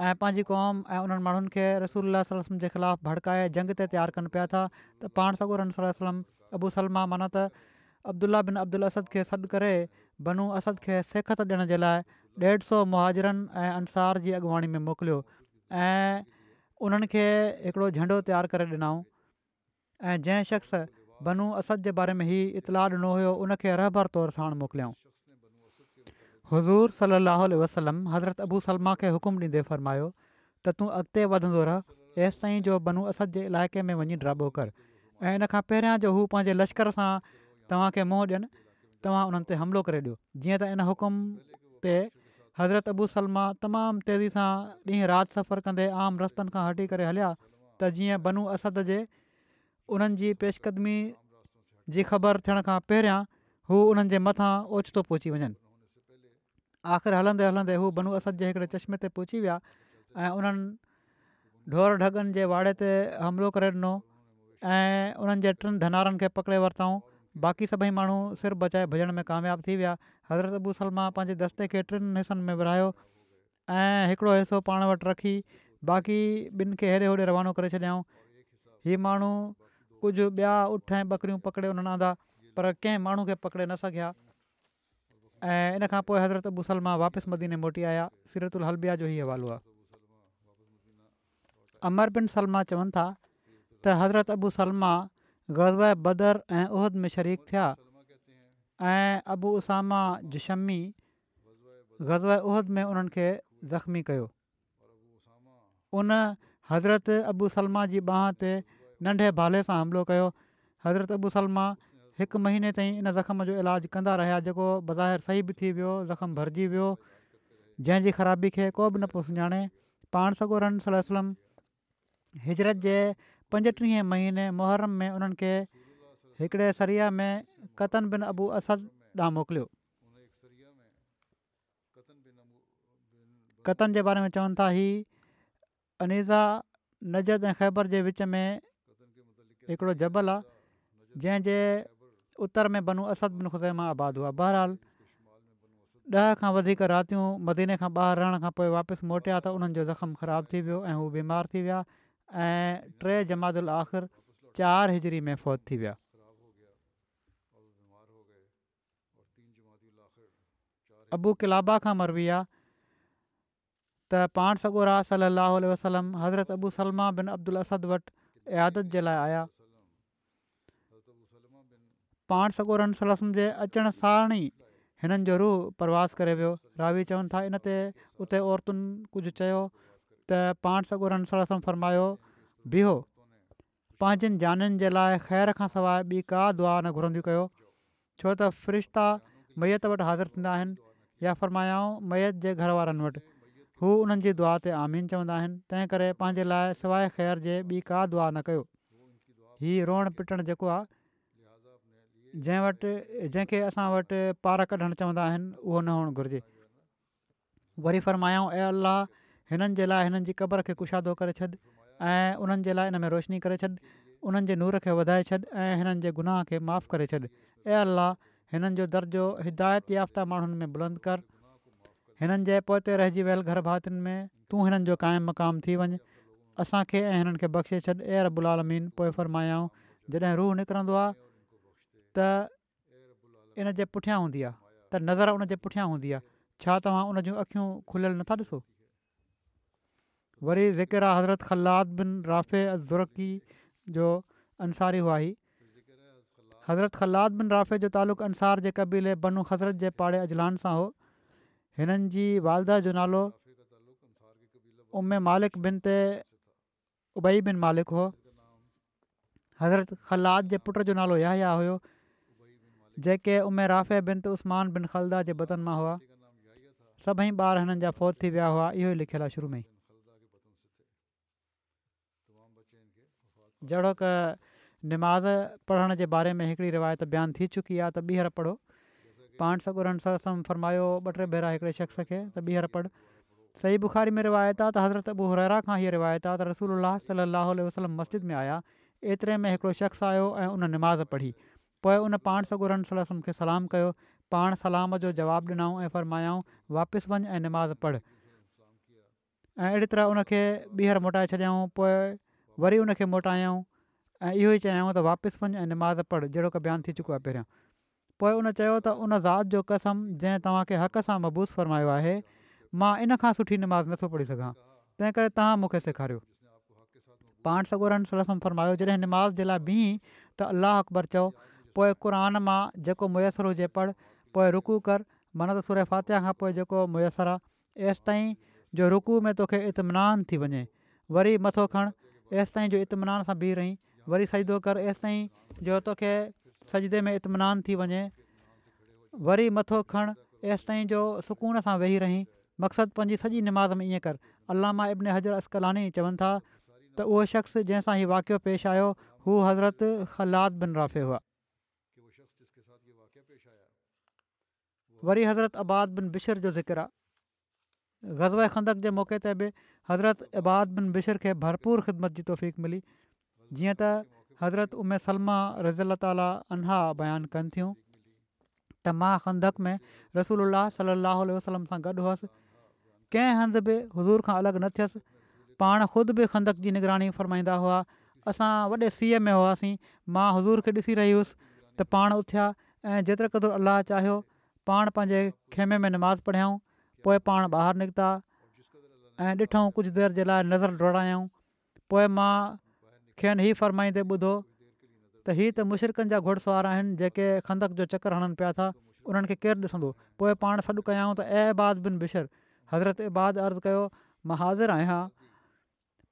ऐं पंहिंजी क़ौम ऐं उन्हनि माण्हुनि खे रसूल जे ख़िलाफ़ु भड़काए जंग ते तयारु कनि पिया था त पाण सगोरन सल अबू सलमा माना त अब्दुला बिन अब्दुल असद खे सॾु करे बनू असद खे सिखत ॾियण जे लाइ ॾेढु सौ मुहाजरनि ऐं अंसार जी अॻुवाणी में मोकिलियो ऐं उन्हनि खे हिकिड़ो झंडो तयारु करे ॾिनऊं ऐं जंहिं शख़्स बनू असद जे बारे में ई इतलाह ॾिनो हुयो उन रहबर तौरु साणु मोकिलियाऊं हज़ूर सलाहु वसलम हज़रत अबू सलमा खे हुकुम ॾींदे फ़र्मायो त तूं अॻिते वधंदो रह तेसि जो बनू असद जे इलाइक़े में वञी ड्राबो कर ऐं इन खां पहिरियां जो हू पंहिंजे लश्कर सां तव्हांखे मुंहुं ॾियनि तव्हां उन्हनि ते हमिलो करे ॾियो जीअं त इन हुकुम ते हज़रत सलमा तमामु तेज़ी सां ॾींहुं राति सफ़र कंदे आम रस्तनि खां हटी करे हलिया त जीअं बनू असद जे उन्हनि जी पेशकदमी जी ख़बर थियण खां पहिरियां हू उन्हनि जे मथां ओचितो पहुची वञनि आख़िर हलंदे हलंदे हू बनू असद जे हिकिड़े चश्मे ते पहुची विया ऐं उन्हनि ढोर ढगनि जे वाड़े ते हमिलो करे ॾिनो ऐं उन्हनि जे टिनि धनारनि खे पकिड़े वरितऊं बाक़ी सभई माण्हू सिर बचाए भॼण में कामियाबु थी विया हज़रत अबू सलमा पंहिंजे दस्ते खे टिनि हिसनि में विरायो ऐं हिकिड़ो हिसो पाण वटि रखी बाक़ी ॿिनि खे हेड़े होड़े रवानो करे छॾियाऊं हीअ माण्हू कुझु ॿिया उठ ऐं ॿकरियूं पकिड़े उन रहंदा पर कंहिं माण्हू खे पकिड़े न सघिया ऐं इन खां पोइ हज़रत अबू सलमा वापसि मदीने मोटी आया सीरत उल हलबिया जो ई हवालो आहे बिन सलमा चवनि था त हज़रत अबू सलमा गज़व बदर ऐं उहिद में शरीक थिया ऐं अबू उसामा जुशमी ग़ज़ब उहद में उन्हनि खे ज़ख़्मी कयो उन हज़रत अबू सलमा जी बांह ते नंढे भाले सां हमिलो कयो हज़रत अबू सलमा हिकु महीने ताईं इन ज़ख़्म जो इलाजु कंदा रहिया जेको बज़ाहिर सही बि थी वियो ज़ख़्म भरिजी वियो जंहिंजी ख़राबी खे को बि न पियो सुञाणे पाण सगोर हिजरत जे पंजटीह महीने मुहर्रम में उन्हनि खे हिकिड़े सरिया में कतन बिन अबू असद ॾांहुं मोकिलियो कतन जे बारे में चवनि था ही अनीज़ा नजद ऐं ख़ैबर जे विच में हिकिड़ो जबल आहे जंहिंजे उतर में बनू असद बिन ख़ुसे मां आबादु हुआ बहरहाल ॾह खां वधीक रातियूं मदीने खां ॿाहिरि रहण खां पोइ वापसि मोटिया त उन्हनि जो ज़ख़्म ख़राबु थी वियो ऐं हू बीमार थी विया ऐं टे जमात चारिरीबू किलाबा खां मरबी विया त पाण सॻो हज़रत अबू सलमा बिन अब्दुल वटि जे लाइ पान सगोर जे अचण सां हिननि जो रूह परवास रावी चवनि था इन ते उते औरतुनि त पाण सॻु रुस फरमायो बीहो पंहिंजनि जाननि जे लाइ ख़ैर खां सवाइ ॿी का दुआ न घुरंदियूं कयो छो त फ़रिश्ता मयति वटि हाज़िर थींदा आहिनि या फ़र्मायाऊं मयत जे घर वारनि वटि हू उन्हनि जी दुआ ते आमीन चवंदा आहिनि तंहिं करे पंहिंजे लाइ सवाइ ख़ैर जे ॿी का दुआ न कयो हीअ रोअण पिटणु जेको आहे जंहिं वटि जंहिंखे असां वटि पार कढणु चवंदा आहिनि उहो न हुअणु घुरिजे वरी फरमायाऊं ऐं अलाह हिननि जे लाइ हिननि जी क़बर खे कुशादो करे छॾि ऐं उन्हनि जे लाइ हिन में रोशनी करे छॾ उन्हनि जे नूर खे वधाए छॾि ऐं हिननि जे गुनाह खे माफ़ु करे छॾि ऐं अल्लाह हिननि जो दर्जो हिदायत याफ़्ता माण्हुनि में बुलंद कर हिननि जे पोइ रहिजी वियल घर भातियुनि में तूं हिननि जो क़ाइमु मक़ाम थी वञु असांखे ऐं हिननि खे बख़्शे छॾु ऐं रुलालमीन पोइ फ़र्मायाऊं जॾहिं रूह निकिरंदो आहे त पुठियां हूंदी आहे त नज़र उनजे पुठियां हूंदी आहे छा तव्हां उन जूं अख़ियूं खुलियल नथा ॾिसो वरी ज़िकिरा हज़रत ख़लाद बिन राफ़े अज़ुरकी जो अंसारी हुआ ही हज़रत ख़लाद बिन राफ़े जो तालुक़ु अंसार जे क़बीले बनू हज़रत जे पाड़े अजलान सां हो हिननि जी वालदा जो नालो उम मालिक बिन ते उबई बिन मालिक हो हज़रत ख़लाद जे पुट जो नालो या हुयो जेके उम्म राफ़े बिन त उस्मान बिन खलदा जे बदन मां हुआ सभई ॿार हिननि जा फौत थी विया हुआ इहो ई लिखियल आहे शुरू में ई जहिड़ो की निमाज़ पढ़ण जे बारे में हिकिड़ी रिवायत बयानु थी चुकी आहे त ॿीहर पढ़ो पाण सॻुसम फरमायो ॿ टे भेरा हिकिड़े शख़्स खे त ॿीहर पढ़ सही बुख़ारी में रिवायत आहे त हज़रत अबू रा खां हीअ रिवायत आहे त रसूल सलाहु वसलम मस्जिद में आया एतिरे में हिकिड़ो शख़्स आयो ऐं उन निमाज़ पढ़ी पोइ उन पाण सलसम खे सलाम कयो पाण सलाम जो जवाबु ॾिनऊं ऐं फ़रमायाऊं वापसि वञु ऐं निमाज़ पढ़ ऐं अहिड़ी तरह उनखे ॿीहर मोटाए छॾियाऊं पोइ वरी उनखे मोटायूं ऐं इहो ई चयूं त वापसि वञ ऐं नमाज़ पढ़ जहिड़ो की बयानु थी चुको आहे पहिरियों पोइ उन चयो त उन जो कसम जंहिं तव्हांखे हक़ सां मबूस फ़रमायो आहे मां इन खां सुठी निमाज़ नथो पढ़ी सघां तंहिं करे तव्हां मूंखे सेखारियो पाण सॻुरनि लस्म फ़रमायो जॾहिं निमाज़ जे लाइ बीही त अलाह अकबर चओ पोइ क़ुर मां जेको मुयसरु हुजे पढ़ पोइ रुकू कर मनत सुर फ़ातिह खां पोइ जेको मुयसरु आहे जो रुकू में तोखे इतमनान थी वञे वरी मथो हेसि ताईं जो इतमनान सां बीह रही वरी सजदो कर एसिताईं जो तोखे सजदे में इतमनान थी वञे वरी मथो खण एसि ताईं जो सुकून सां वेही रही मक़सदु पंहिंजी सॼी निमाज़ में ईअं कर अलामा इब्न हज़र असकलानी चवनि था त उहो शख़्स जंहिंसां हीउ वाक़ियो पेश आयो हू हज़रत ख़लाद बिन राफ़े हुआ वरी हज़रत अबाद बिन बिशर जो ज़िक्र ग़ज़ خندق जे मौक़े ते बि हज़रत इबादबिन बिशिर खे भरपूर ख़िदमत جی तौफ़ मिली जीअं त हज़रत उमिर सलमा رضی اللہ تعالی अन्हा بیان कनि थियूं त मां ख़ंदक में रसूल सलाहु वसलम सां गॾु हुअसि कंहिं हंधि बि حضور खां الگ न थियसि पाण خود बि खंदक जी निगरानी फ़रमाईंदा हुआ असां वॾे सीए में हुआसीं मां हुज़ूर حضور ॾिसी रही हुयुसि त पाण उथिया ऐं जेतिरो قدر अलाह चाहियो पाण खेमे में नमाज़ पढ़ियाऊं पोइ पाण ॿाहिरि निकिता ऐं ॾिठूं कुझु देरि जे लाइ नज़र डोड़ायूं पोइ मां खेनि ई फरमाईंदे ॿुधो त हीअ त मुशरकनि जा घुड़स आहिनि जेके खंदक जो चकर हणनि पिया था उन्हनि खे केरु ॾिसंदो पोइ पाण सॾु कयूं त एबाज़ बिन बिशर हज़रत इबाद अर्ज़ु कयो मां हाज़िर आहियां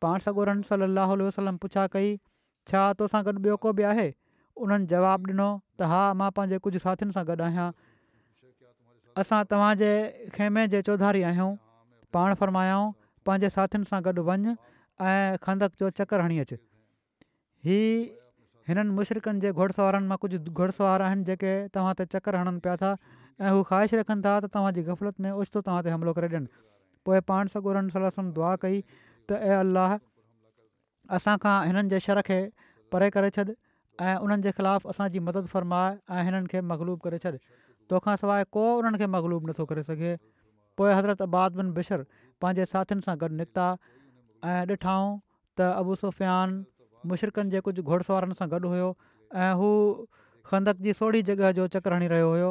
पाण सॻो रंग वसलम पुछा कई छा तोसां गॾु ॿियो को बि आहे उन्हनि जवाबु ॾिनो त हा मां पंहिंजे कुझु साथियुनि सां गॾु आहियां असां तव्हांजे खेमे जे चौधारी आहियूं पाण फ़र्मायाऊं पंहिंजे साथियुनि सां गॾु वञु ऐं खंडक जो चकर हणी अचु ही हिननि मुशरकनि जे घुड़सवारनि मां कुझु घुड़सवार आहिनि जेके तव्हां ते चकर हणनि पिया था ऐं हू ख़्वाहिश रखनि था त तव्हांजी ग़फ़लत में ओचितो तव्हां ते हमिलो करे ॾियनि पोइ पाण सॻोरनि सलाह दुआ कई त ए अलाह असांखां हिननि जे शर खे परे करे छॾु ऐं उन्हनि जे ख़िलाफ़ु असांजी मदद फ़रमाए ऐं हिननि खे करे छॾ तोखां सवाइ को उन्हनि खे मगलूबु नथो करे सघे पोइ हज़रत अबाद बिन बिशर पंहिंजे साथियुनि सां गॾु निकिता ऐं त अबू सुफ़ियान मुशरिक़नि जे कुझु घोड़सवारनि सां गॾु हुयो ऐं हू खंदक जी सोढ़ी जॻह जो चकर हणी रहियो हुयो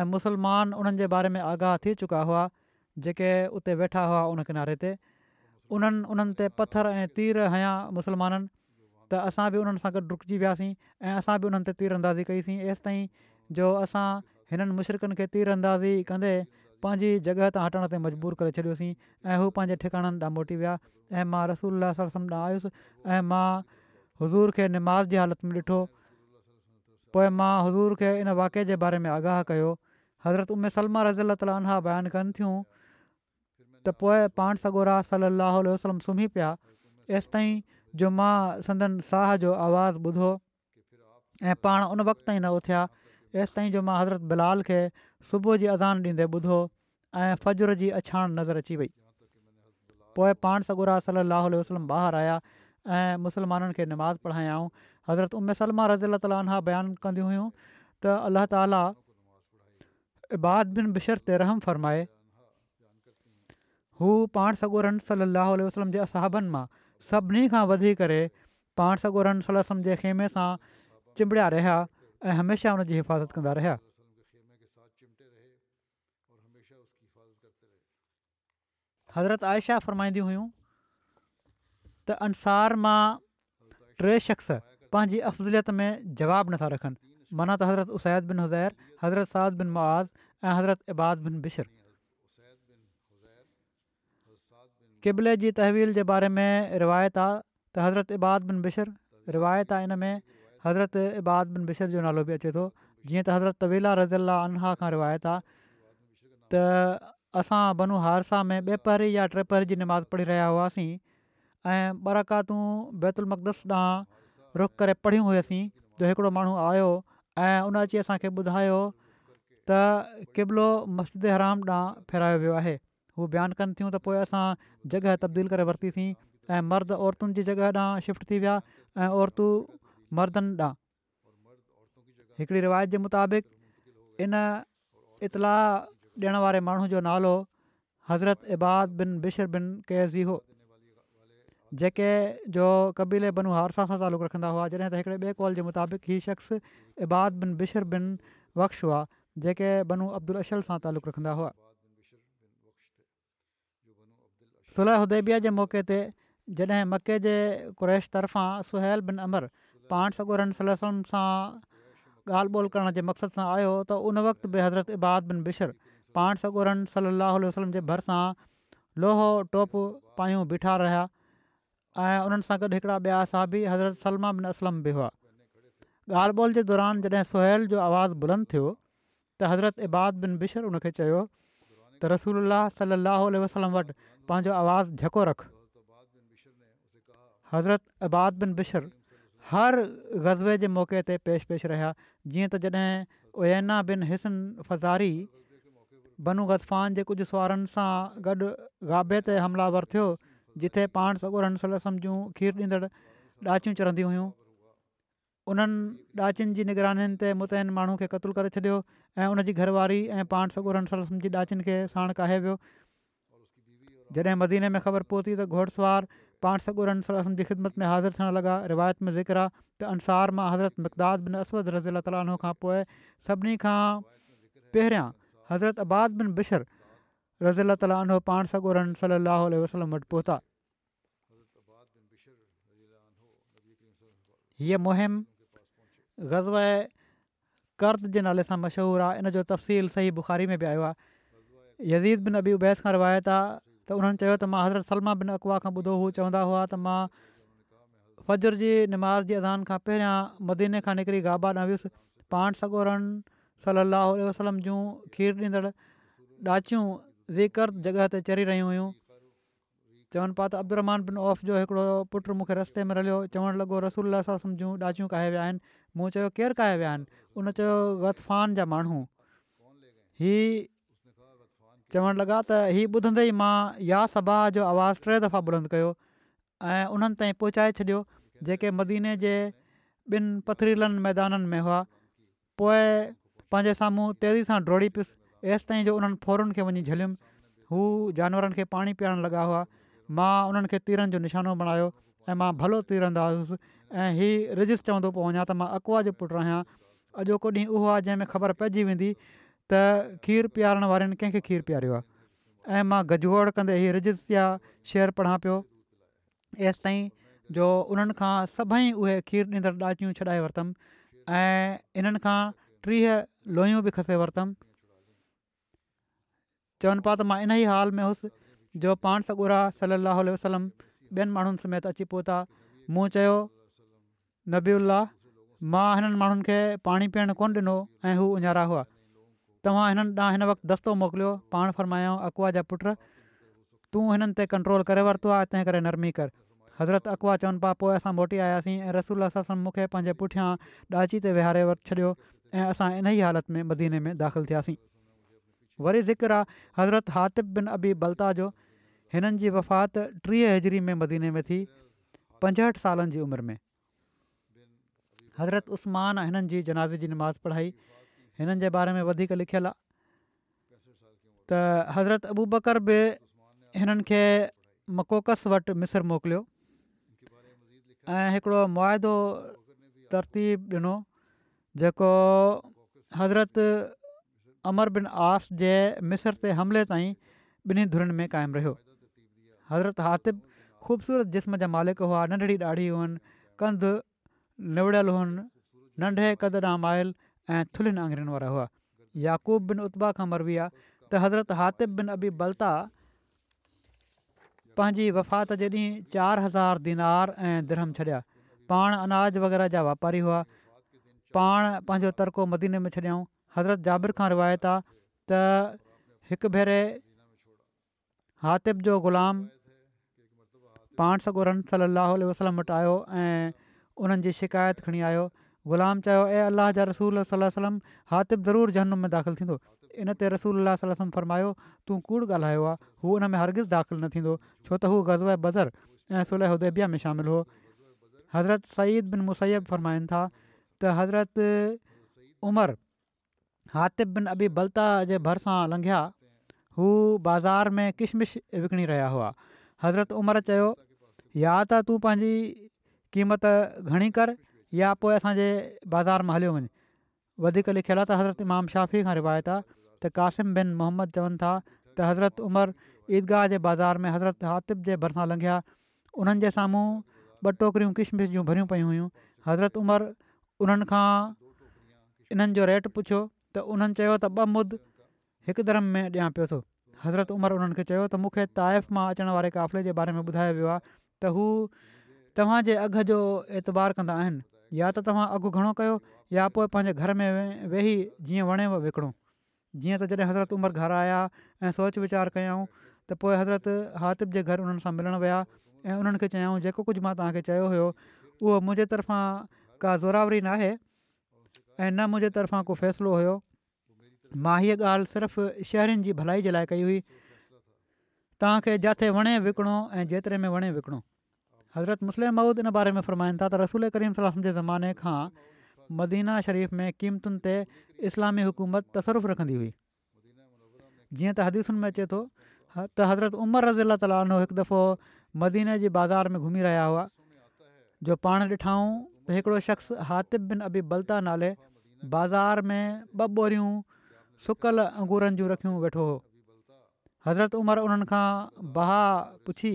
ऐं मुसलमान उन्हनि जे बारे में आगाह थी चुका हुआ जेके उते वेठा हुआ उन किनारे ते उन्हनि उन्हनि ते पथर ऐं तीर हया मुसलमाननि त असां बि उन्हनि सां गॾु रुकजी वियासीं ऐं असां बि उन्हनि ते तीर कईसीं ताईं जो असां हिननि मुशरकनि खे तीर कंदे पंहिंजी जॻह तां हटण ते मजबूर करे छॾियोसीं ऐं हू पंहिंजे ठिकाणनि मोटी विया ऐं मां रसूल सल आयुसि ऐं मां हज़ूर खे निमाज़ जी हालति में ॾिठो पोइ मां हज़ूर खे इन वाक़े जे बारे में आगाह कयो हज़रत उमिरि सलमा रज़ी अला तालीना बयानु कनि थियूं त पोइ पाण सॻो सलाहु वसलम सुम्ही पिया जो मां संदन साह जो आवाज़ु ॿुधो ऐं पाण उन वक़्त ताईं न उथिया तेसि ताईं जो मां हज़रत बिलाल खे सुबुह जी अज़ान ॾींदे ॿुधो ऐं फजर जी अछाणु नज़र अची वई पोइ पाण सगोरात सलाहु वसलम ॿाहिरि आया ऐं मुसलमाननि खे नमाज़ पढ़ायाऊं हज़रत उम सलमा रज़ी ला बयानु कंदियूं हुयूं त अलाह ताला इबाद बिन बिशर ते रहम फ़रमाए हू पाण सगोरनि सल वसलम जे असाबनि मां सभिनी खां वधी करे पाण सॻोरम जे ख़ैमे सां चिंबिड़िया रहिया ऐं हमेशह हुन जी हिफ़ाज़त कंदा रहिया हज़रत आयशा हुयूं त अंसार मां टे शख़्स पंहिंजी अफ़ज़लियत में जवाबु नथा रखनि माना त हज़रत उसैद बिन हुज़ैर हज़रत साद बिन मुआज़ ऐं हज़रत इबाद बिन बिशर क़िबले जी तहवील जे बारे में रिवायत आहे त हज़रत इबाद बिन बिशर रिवायत आहे इन में हज़रत इबाद बिन बिशर जो नालो बि अचे थो जीअं त हज़रत तवीला रज़ी अला खां रिवायत आहे त असां बनू हारसा में ॿिए पहरी या टे पहरी जी निमाज़ पढ़ी रहिया हुआसीं ऐं बराकातूं बेतुलमदस ॾांहुं रुख करे पढ़ियूं हुयसीं जो हिकिड़ो माण्हू आयो ऐं उन अची असांखे ॿुधायो त क़िबलो मस्जिद हराम ॾांहुं फेरायो वियो आहे हू बयानु कनि थियूं त पोइ असां जॻह तब्दील करे वरितीसीं ऐं मर्द औरतुनि जी जॻह ॾांहुं शिफ्ट थी विया ऐं औरतूं मर्दनि ॾांहुं हिकिड़ी रिवायत जे मुताबिक़ इन इतलाउ ॾियणु वारे माण्हू जो नालो हज़रत इबाद बिन बिशर बिन कैज़ी हो जेके जो कबीले बनू हारसा सां तालुक़ रखंदा हुआ जॾहिं त हिकिड़े ॿिए कॉल जे मुताबिक़ हीउ शख़्स इबाद बिन बिशर बिन बक्श हुआ जेके बनू अब्दुल अशल सां तालुक़ु रखंदा हुआ सुलह उदेबिया जे मौक़े ते जॾहिं मके जे कुरैश तरफ़ां सुहैल बिन अमर पाण सगोरन सलसम सां ॻाल्हि ॿोल करण जे मक़सदु सां आयो त उन वक़्तु बि हज़रत इबाद बिन बि पाण सगोरनि सलाह वसलम जे भरिसां लोहो टोप पायूं बीठा रहिया ऐं उन्हनि सां गॾु हिकिड़ा ॿिया साहबी हज़रत सलमा बिन असलम बि हुआ ॻाल्हि ॿोल जे दौरान जॾहिं सुहैल जो आवाज़ु बुलंद थियो त हज़रत इबाद बिन बिशर उनखे चयो त रसूल सलाहु वसलम वटि पंहिंजो आवाज़ु झको रख हज़रत अबाद बिन बिशर हर गज़बे जे मौक़े ते पेश पेश रहिया जीअं त जॾहिं ओयना बिन हिसन फज़ारी बनु ग़ज़फ़ान जे कुझु सुहरनि सां गॾु गाबे ते हमलावर थियो जिथे पाण सलसम जूं खीरु ॾींदड़ु ॾाचियूं चढ़ंदियूं हुयूं उन्हनि ॾाचुनि जी निगरानीनि ते मुतैन माण्हू खे क़तलु करे छॾियो ऐं उनजी घरवारी ऐं पाण सलसम जी ॾाचियुनि खे साण काहे वियो जॾहिं मदीने में ख़बर पहुती त घोड़सार पाण सॻु रन सल वसलम जी ख़िदमत में हाज़िर थियणु लॻा रिवायत में ज़िक्रा त अनुसार मां हज़रत मक़दाद बिन असद रज़ीला तालीनो खां पोइ सभिनी खां पहिरियां हज़रत आबाद बिन बशर रज़ीला ताला पाण सॻु रन सलाहु वटि पहुता हीअ मुहिम ग़ज़व कर्त जे नाले सां मशहूरु आहे इन जो तफ़सील सही बुख़ारी में बि आयो आहे यदीद बिन अबी उबैस खां रिवायत आहे त उन्हनि चयो त मां हज़रत सलमा बिन अकवा खां ॿुधो हुओ चवंदा हुआ त मां फज्र जी निमाज़ जी अज़ान खां पहिरियां मदीने खां निकिरी गाबा न वियुसि पाण सॻोरनि सलाहु वसलम जूं खीर ॾींदड़ ॾाचियूं ज़िकर जॻह ते चढ़ी रहियूं हुयूं चवनि पिया त अब्दुलरमान बिन औफ़ जो हिकिड़ो पुटु मूंखे रस्ते में रलियो चवणु लॻो रसूल जूं ॾाचियूं काया विया आहिनि मूं चयो केरु काया विया आहिनि उन चयो ग़तफ़ान जा माण्हू चवणु लॻा त हीउ ॿुधंदे ई मां या सबाह जो आवाज़ु टे दफ़ा बुलंद कयो ऐं उन्हनि ताईं पहुचाए छॾियो जेके मदीने जे ॿिनि पथरीलनि मैदाननि में हुआ पोइ पंहिंजे साम्हूं तेज़ी सां डोड़ी पियुसि ऐसि ताईं जो उन्हनि फोरुनि खे वञी झलियुमि हू जानवरनि खे पाणी पीअण लॻा हुआ मां उन्हनि खे जो निशानो बणायो ऐं मां भलो तीरंदा हुउसि ऐं हीउ रिजिस चवंदो पियो वञा त मां अकुआ जो पुटु आहियां अॼोको ॾींहुं उहो आहे जंहिंमें ख़बर पइजी वेंदी त खीर पीआरणु वारनि कंहिंखे खीरु पीआरियो आहे ऐं मां गजवाड़ कंदे इहे रजित जा शेर पढ़ा पियो एसिताईं जो उन्हनि खां सभई उहे खीरु ॾींदड़ु ॾाचियूं छॾाए वरितमि ऐं इन्हनि खां टीह लोयूं बि खसे वरतमि चवनि पिया त मां इन ई हाल में हुउसि जो पाण सगुरा सलाहु वसलम ॿियनि माण्हुनि समेत अची पहुता मूं चयो नबी मां हिननि माण्हुनि खे पाणी पीअणु कोन्ह ॾिनो ऐं हू हुआ तव्हां हिननि ॾांहुं हिन वक़्तु दस्तो मोकिलियो पाण फ़रमायाऊं अकवा जा पुटु तूं हिननि ते कंट्रोल करे वरितो आहे तंहिं करे नरमी कर हज़रत अकुआ चवनि पिया पोइ असां मोटी आयासीं ऐं रसूला ससन मूंखे पंहिंजे पुठियां ॾांची ते वेहारे वरित छॾियो ऐं असां इन ई हालति में मदीने में दाख़िलु थियासीं वरी ज़िक्र आहे हज़रत हातिफ़ बिन अबी बल्ता जो हिननि जी वफ़ात टीह हज़री में मदीने में थी पंजहठि सालनि जी उमिरि में हज़रत उस्मान हिननि जी जी नमाज़ पढ़ाई हिननि जे बारे में वधीक लिखियलु त हज़रत अबू बकर बि हिननि खे मकोकस वटि मिस्र मोकिलियो ऐं हिकिड़ो मुआदो तरतीब ॾिनो जेको हज़रत अमर बिन आस जे मिसर ते हमले ताईं ॿिन्ही धुरनि में क़ाइमु रहियो हज़रत हातिब ख़ूबसूरत जिस्म जा मालिक हुआ नंढड़ी ॾाढी हुअनि कंध निवड़ियल हुनि नंढे कद क़दु ॾांमायल ऐं थुलियुनि आंगरियुनि वारा हुआ याकूब बिन उतबा खां मरबी विया त हज़रत हातिब बिन अबी बल्ता पंहिंजी वफ़ात जे ॾींहुं चारि हज़ार दीनार ऐं दरहम छॾिया पाण अनाज वग़ैरह जा वापारी हुआ पाण पंहिंजो तड़को मदीने में छॾियऊं हज़रत जाबिर खां रिवायत आहे त भेरे हातिब जो ग़ुलाम पाण सॻो रन सली वटि आयो ऐं उन्हनि जी शिकायत खणी आयो ग़ुलाम चयो ऐं अलाह जा रसूल सलम हातिफ़ ज़रूरु जनमु में दाख़िल थींदो इन ते रसूल अलाह फरमायो तूं कूड़ ॻाल्हायो आहे हू हुन में हरगिर्ज़ दाख़िल न थींदो छो त हू गज़व बज़र ऐं सुलह उदेबिया में शामिलु हुओ हज़रत सईद बिन मुसैब फरमाइनि था त हज़रत उमिरि हातिब बिन अबी बल्ता जे भरिसां लंघिया हू बाज़ारि में किशमिश विकिणी रहिया हुआ हज़रत उमिरि चयो या त तूं पंहिंजी क़ीमत घणी कर या पोइ असांजे बाज़ारि मां हलियो वञे वधीक लिखियलु आहे त हज़रत इमाम शाफ़ी खां रिवायत आहे त क़ासिम बिन मोहम्मद चवनि था त हज़रत उमर ईदगाह जे बाज़ारि में हज़रत हातिब जे भरिसां लंघिया उन्हनि जे साम्हूं ॿ टोकरियूं किशमिश जूं भरियूं पयूं हुयूं हज़रत उमिरि उन्हनि खां इन्हनि जो रेट पुछियो त उन्हनि चयो त ॿ मुद हिक धर्म में ॾियां पियो थो हज़रत उमर उन्हनि खे चयो त मूंखे ताइफ़ मां वारे क़ाफ़िले जे बारे में ॿुधायो वियो आहे त हू तव्हांजे अघ जो एतबार कंदा या त तव्हां अघु घणो कयो या पोइ पंहिंजे घर में वे वेही जीअं वणे विकिणो जीअं त जॾहिं हज़रत उमिरि घर आया ऐं सोच विचारु कयूं त पोइ हज़रत हातिब जे घर उन्हनि सां मिलणु विया ऐं उन्हनि खे चयाऊं जेको कुझु मां तव्हांखे चयो हुयो उहो मुंहिंजे तरफ़ां का ज़ोरावरी न आहे ऐं न मुंहिंजे तरफ़ां को फ़ैसिलो हुयो मां हीअ ॻाल्हि सिर्फ़ु शहरनि जी भलाई जे लाइ कई हुई तव्हांखे जिते वणे विकिणो ऐं जेतिरे में वणे विकिणो हज़रत मुस्लिम माउद इन बारे में फरमाइनि था त रसूल करीम सलाह जे ज़माने खां मदीना शरीफ़ में क़ीमतुनि ते इस्लामी हुकूमत तसरफु रखंदी हुई जीअं त हदीसुनि में अचे थो ह त हज़रत उमर रज़ी अला तालीनो हिकु दफ़ो मदीने जी बाज़ार में घुमी रहिया हुआ जो पाण ॾिठाऊं त हिकिड़ो शख़्स हातिफ़ बिन अबी बल्ता नाले बाज़ारि में ॿ बोरियूं सुकियलु अंगूरनि जूं रखियूं वेठो हुओ हज़रत उमरि उन्हनि खां बहा पुछी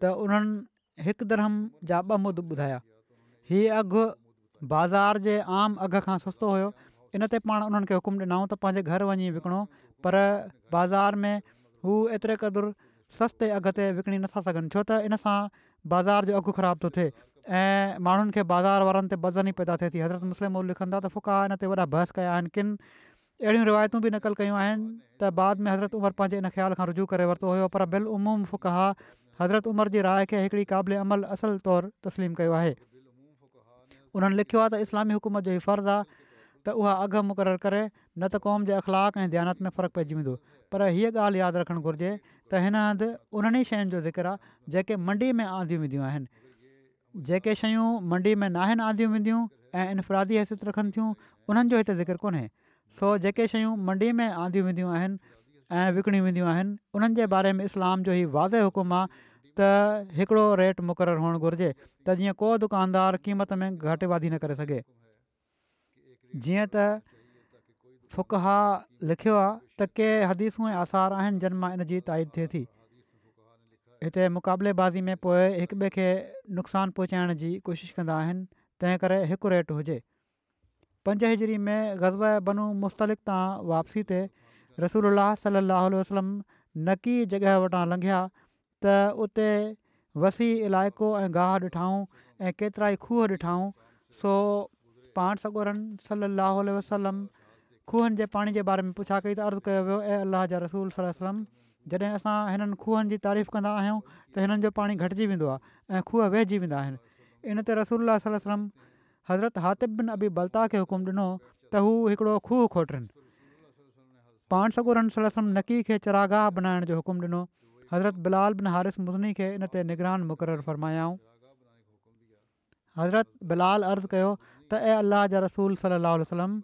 त उन्हनि हिकु दरहम जा ॿ मुद ॿुधाया हीअ अघु बाज़ारि जे आम अघ खां सस्तो हुयो इन ते पाण उन्हनि खे हुकुम ॾिना त पंहिंजे घर वञी विकिणो पर बाज़ारि में हू एतिरे क़दुरु सस्ते अघ ते विकिणी नथा सघनि छो त इन सां बाज़ारि जो अघु ख़राब थो थिए ऐं माण्हुनि खे बाज़ारि वारनि ते बज़न ई पैदा थिए थी हज़रत मुस्लिम उहे लिखनि था त फुका इन ते वॾा बहस कया आहिनि किन अहिड़ियूं रिवायतूं बि नकल कयूं आहिनि त बाद में हज़रत उमिरि पंहिंजे इन ख़्याल खां रुजू करे वरितो हुयो पर बिल उमूम फुका हज़रत उमर जी राय खे हिकिड़ी क़ाबिले अमल असल तौरु तस्लीमु कयो आहे उन्हनि लिखियो आहे त इस्लामी हुकूमत जो इहो फ़र्ज़ु आहे त उहा अघु मुक़ररु करे न त क़ौम जे अख़लाक ऐं ध्यानत में फ़र्क़ु पइजी वेंदो पर हीअ ॻाल्हि यादि रखणु घुरिजे त हिन हंधि उन्हनि ई शयुनि जो ज़िक्र जेके मंडी में आंदियूं वेंदियूं आहिनि जेके शयूं मंडी में न आंदियूं वेंदियूं ऐं इनफ़रादी हैसियत रखनि थियूं उन्हनि जो हिते ज़िक्र कोन्हे सो जेके शयूं मंडी में आंदियूं वेंदियूं आहिनि ऐं विकिणियूं वेंदियूं आहिनि उन्हनि बारे में इस्लाम जो ई वाज़े हुकुम आहे त हिकिड़ो रेट मुक़ररु हुअणु घुरिजे त जीअं को दुकानदार क़ीमत में घटिबादी न करे सघे जीअं त फुकहा लिखियो आहे त के हदीसूं ऐं आसार आहिनि जिन मां इन जी ताईद थिए थी हिते मुक़ाबलेबाज़ी में पोइ हिकु ॿिए खे नुक़सानु पहुचाइण जी कोशिशि कंदा आहिनि तंहिं करे हिकु रेट हुजे पंज हिजरी में ग़ज़ब बनू मुस्तलिक़ा वापसी ते रसूल अलाह वसलम नकी जॻह वटां लंघिया त उते वसी इलाइक़ो ऐं गाह ॾिठाऊं ऐं केतिरा ई खूह ॾिठाऊं सो पाण सगोरन सलाहु वसलम खूहनि जे पाणी जे बारे में पुछा कई त अर्ज़ु कयो वियो ए अलाह जा रसूल सलम जॾहिं असां हिननि खूहनि जी तारीफ़ कंदा आहियूं त हिननि जो पाणी घटिजी वेंदो आहे ऐं खूह वहिजी वेंदा आहिनि इन ते रसूलम हज़रत हातिब बिन अबी बलता खे हुकुम ॾिनो त हू हिकिड़ो खूह खोटिरनि पाण सगोरन सलम नकी खे चरागाह बनाइण जो हुकुम ॾिनो हज़रत बिलाल बिन हारिस मुज़नी खे हिन ते حضرت بلال عرض हज़रत बिलाल اے اللہ त رسول صلی اللہ علیہ وسلم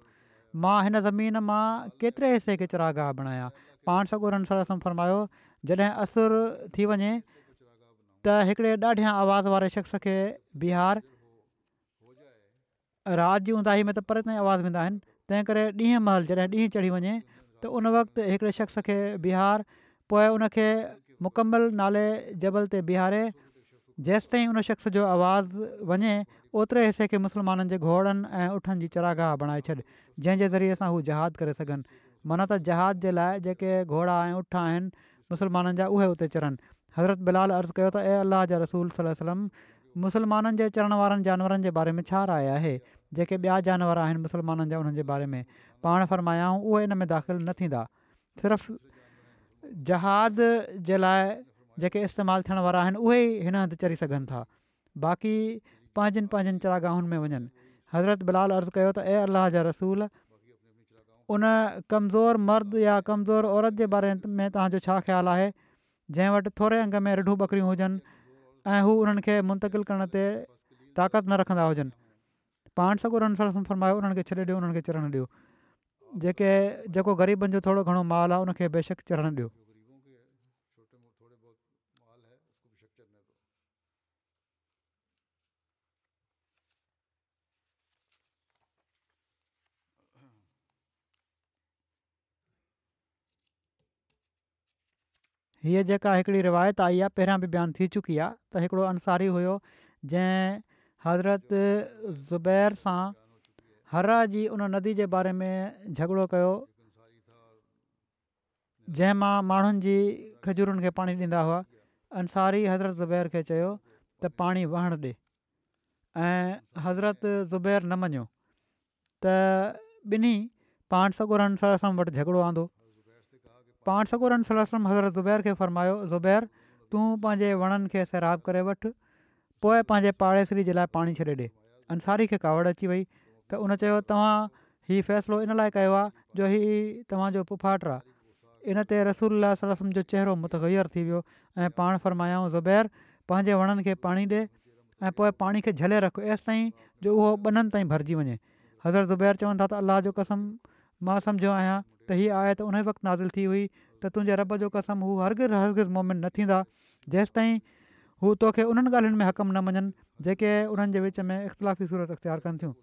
ماں मां زمین ज़मीन मां حصے کے چراگاہ بنایا बणायां पाण सॻुरनि सां रसम फ़रमायो जॾहिं असुरु थी वञे त हिकिड़े ॾाढियां आवाज़ वारे शख़्स खे बिहार राज जी ऊंदाही में त परे ताईं आवाज़ वेंदा आहिनि کرے करे محل महिल जॾहिं چڑھی चढ़ी تو ان وقت वक़्तु شخص کے بہار बिहार ان کے मुकमल नाले जबल ते बिहारे जेसि ताईं उन शख़्स जो आवाज़ु वञे ओतिरे हिसे खे मुसलमाननि जे घोड़नि ऐं उठनि जी चरागाह बणाए छॾ जंहिंजे ज़रिए सां हू जहादु करे सघनि माना त जहाज़ जे लाइ जेके घोड़ा ऐं उठ आहिनि मुसलमाननि जा उहे उते चरनि हज़रत बिलाल अर्ज़ु कयो त ए अलाह जा रसूल सलम मुसलमाननि जे चरण वारनि जानवरनि जे बारे में छा राय आहे जेके ॿिया जानवर आहिनि मुसलमाननि जा उन्हनि बारे में पाण फरमायाऊं उहे इन में दाख़िलु न थींदा सिर्फ़ु जहाद जे लाइ जेके इस्तेमालु थियण वारा आहिनि उहे ई हिन हंधु चढ़ी सघनि था बाक़ी पंहिंजनि पंहिंजनि चरागाहुनि में वञनि हज़रत बिलाल अर्ज़ु कयो त ए अलाह जा रसूल उन कमज़ोर मर्द या कमज़ोर औरत जे बारे में तव्हांजो छा ख़्यालु आहे जंहिं वटि थोरे अंग में रिढूं बकरियूं हुजनि ऐं हू उन्हनि खे मुंतिल करण ते ताक़त न रखंदा हुजनि पाण सां फरमायो उन्हनि खे छॾे ॾियो उन्हनि खे जेके जेको ग़रीबनि जो थोरो घणो माल आहे उनखे बेशक चढ़णु ॾियो हीअ जेका हिकिड़ी रिवायत आई आहे पहिरियां बि बयानु थी चुकी आहे त हिकिड़ो अंसारी हुयो जंहिं हज़रति ज़ुबैर सां हर्रा जी उन नदी जे बारे में झगड़ो कयो जंहिं मां माण्हुनि जी खजूरुनि खे पाणी ॾींदा हुआ अंसारी हज़रत ज़ुबैर खे चयो त पाणी वहणु ॾे ऐं हज़रत ज़ुबैर न मञियो त ॿिन्ही पाण सगूरम वटि झगिड़ो आंदो पाण सलम हज़रत ज़ुबैर खे फरमायो ज़ुबैर तूं पंहिंजे वणनि खे सैराब करे वठि पोइ पंहिंजे पाड़ेसरी जे लाइ पाणी छॾे ॾिए अंसारी खे कावड़ अची वई त उन चयो तव्हां हीउ फ़ैसिलो इन लाइ कयो आहे जो ही तव्हांजो पुफाट आहे इन ते रसूल जो चहिरो मुतगैर थी वियो ऐं पाण फरमायाऊं ज़ुबैर पंहिंजे वणनि खे पाणी ॾे ऐं पोइ पाणी खे झले रख तेसिताईं जो उहो ॿनि ताईं भरिजी वञे ज़ुबैर चवनि था त जो कसम मां सम्झो आहियां त हीअ आहे उन वक़्तु नाज़िल थी हुई त तुंहिंजे रब जो कसम हू हरगिज़ हरगिर्ज़ मोमिन न थींदा जेसिताईं हू तोखे उन्हनि ॻाल्हियुनि में हक़म न मञनि जेके उन्हनि जे विच में इख़्तिलाफ़ी सूरत इख़्तियारु कनि थियूं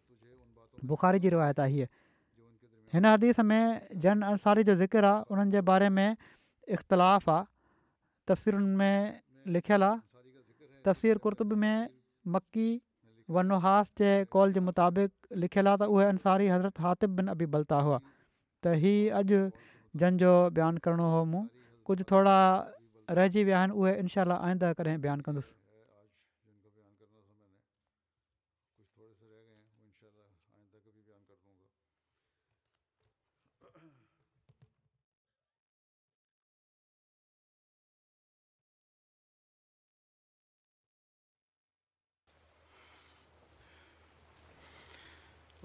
बुख़ारी जी रिवायत आहे हीअ हिन हदीस में जन अंसारी जो ज़िकर आहे उन्हनि जे बारे में इख़्तिलाफ़ आहे तफ़सीरुनि में लिखियलु आहे तफ़सीरु कुरतुब में मकी वनुहा जे कॉल जे मुताबिक़ लिखियलु आहे त उहे अंसारी हज़रत हातिब बिन अभी बलता हुआ त हीअ अॼु जन जो बयानु करिणो हुओ मूं कुझु थोरा रहिजी विया आहिनि उहे इनशा आईंदा कॾहिं बयानु कंदुसि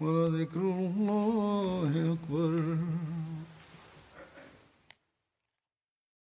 ولذكر الله أكبر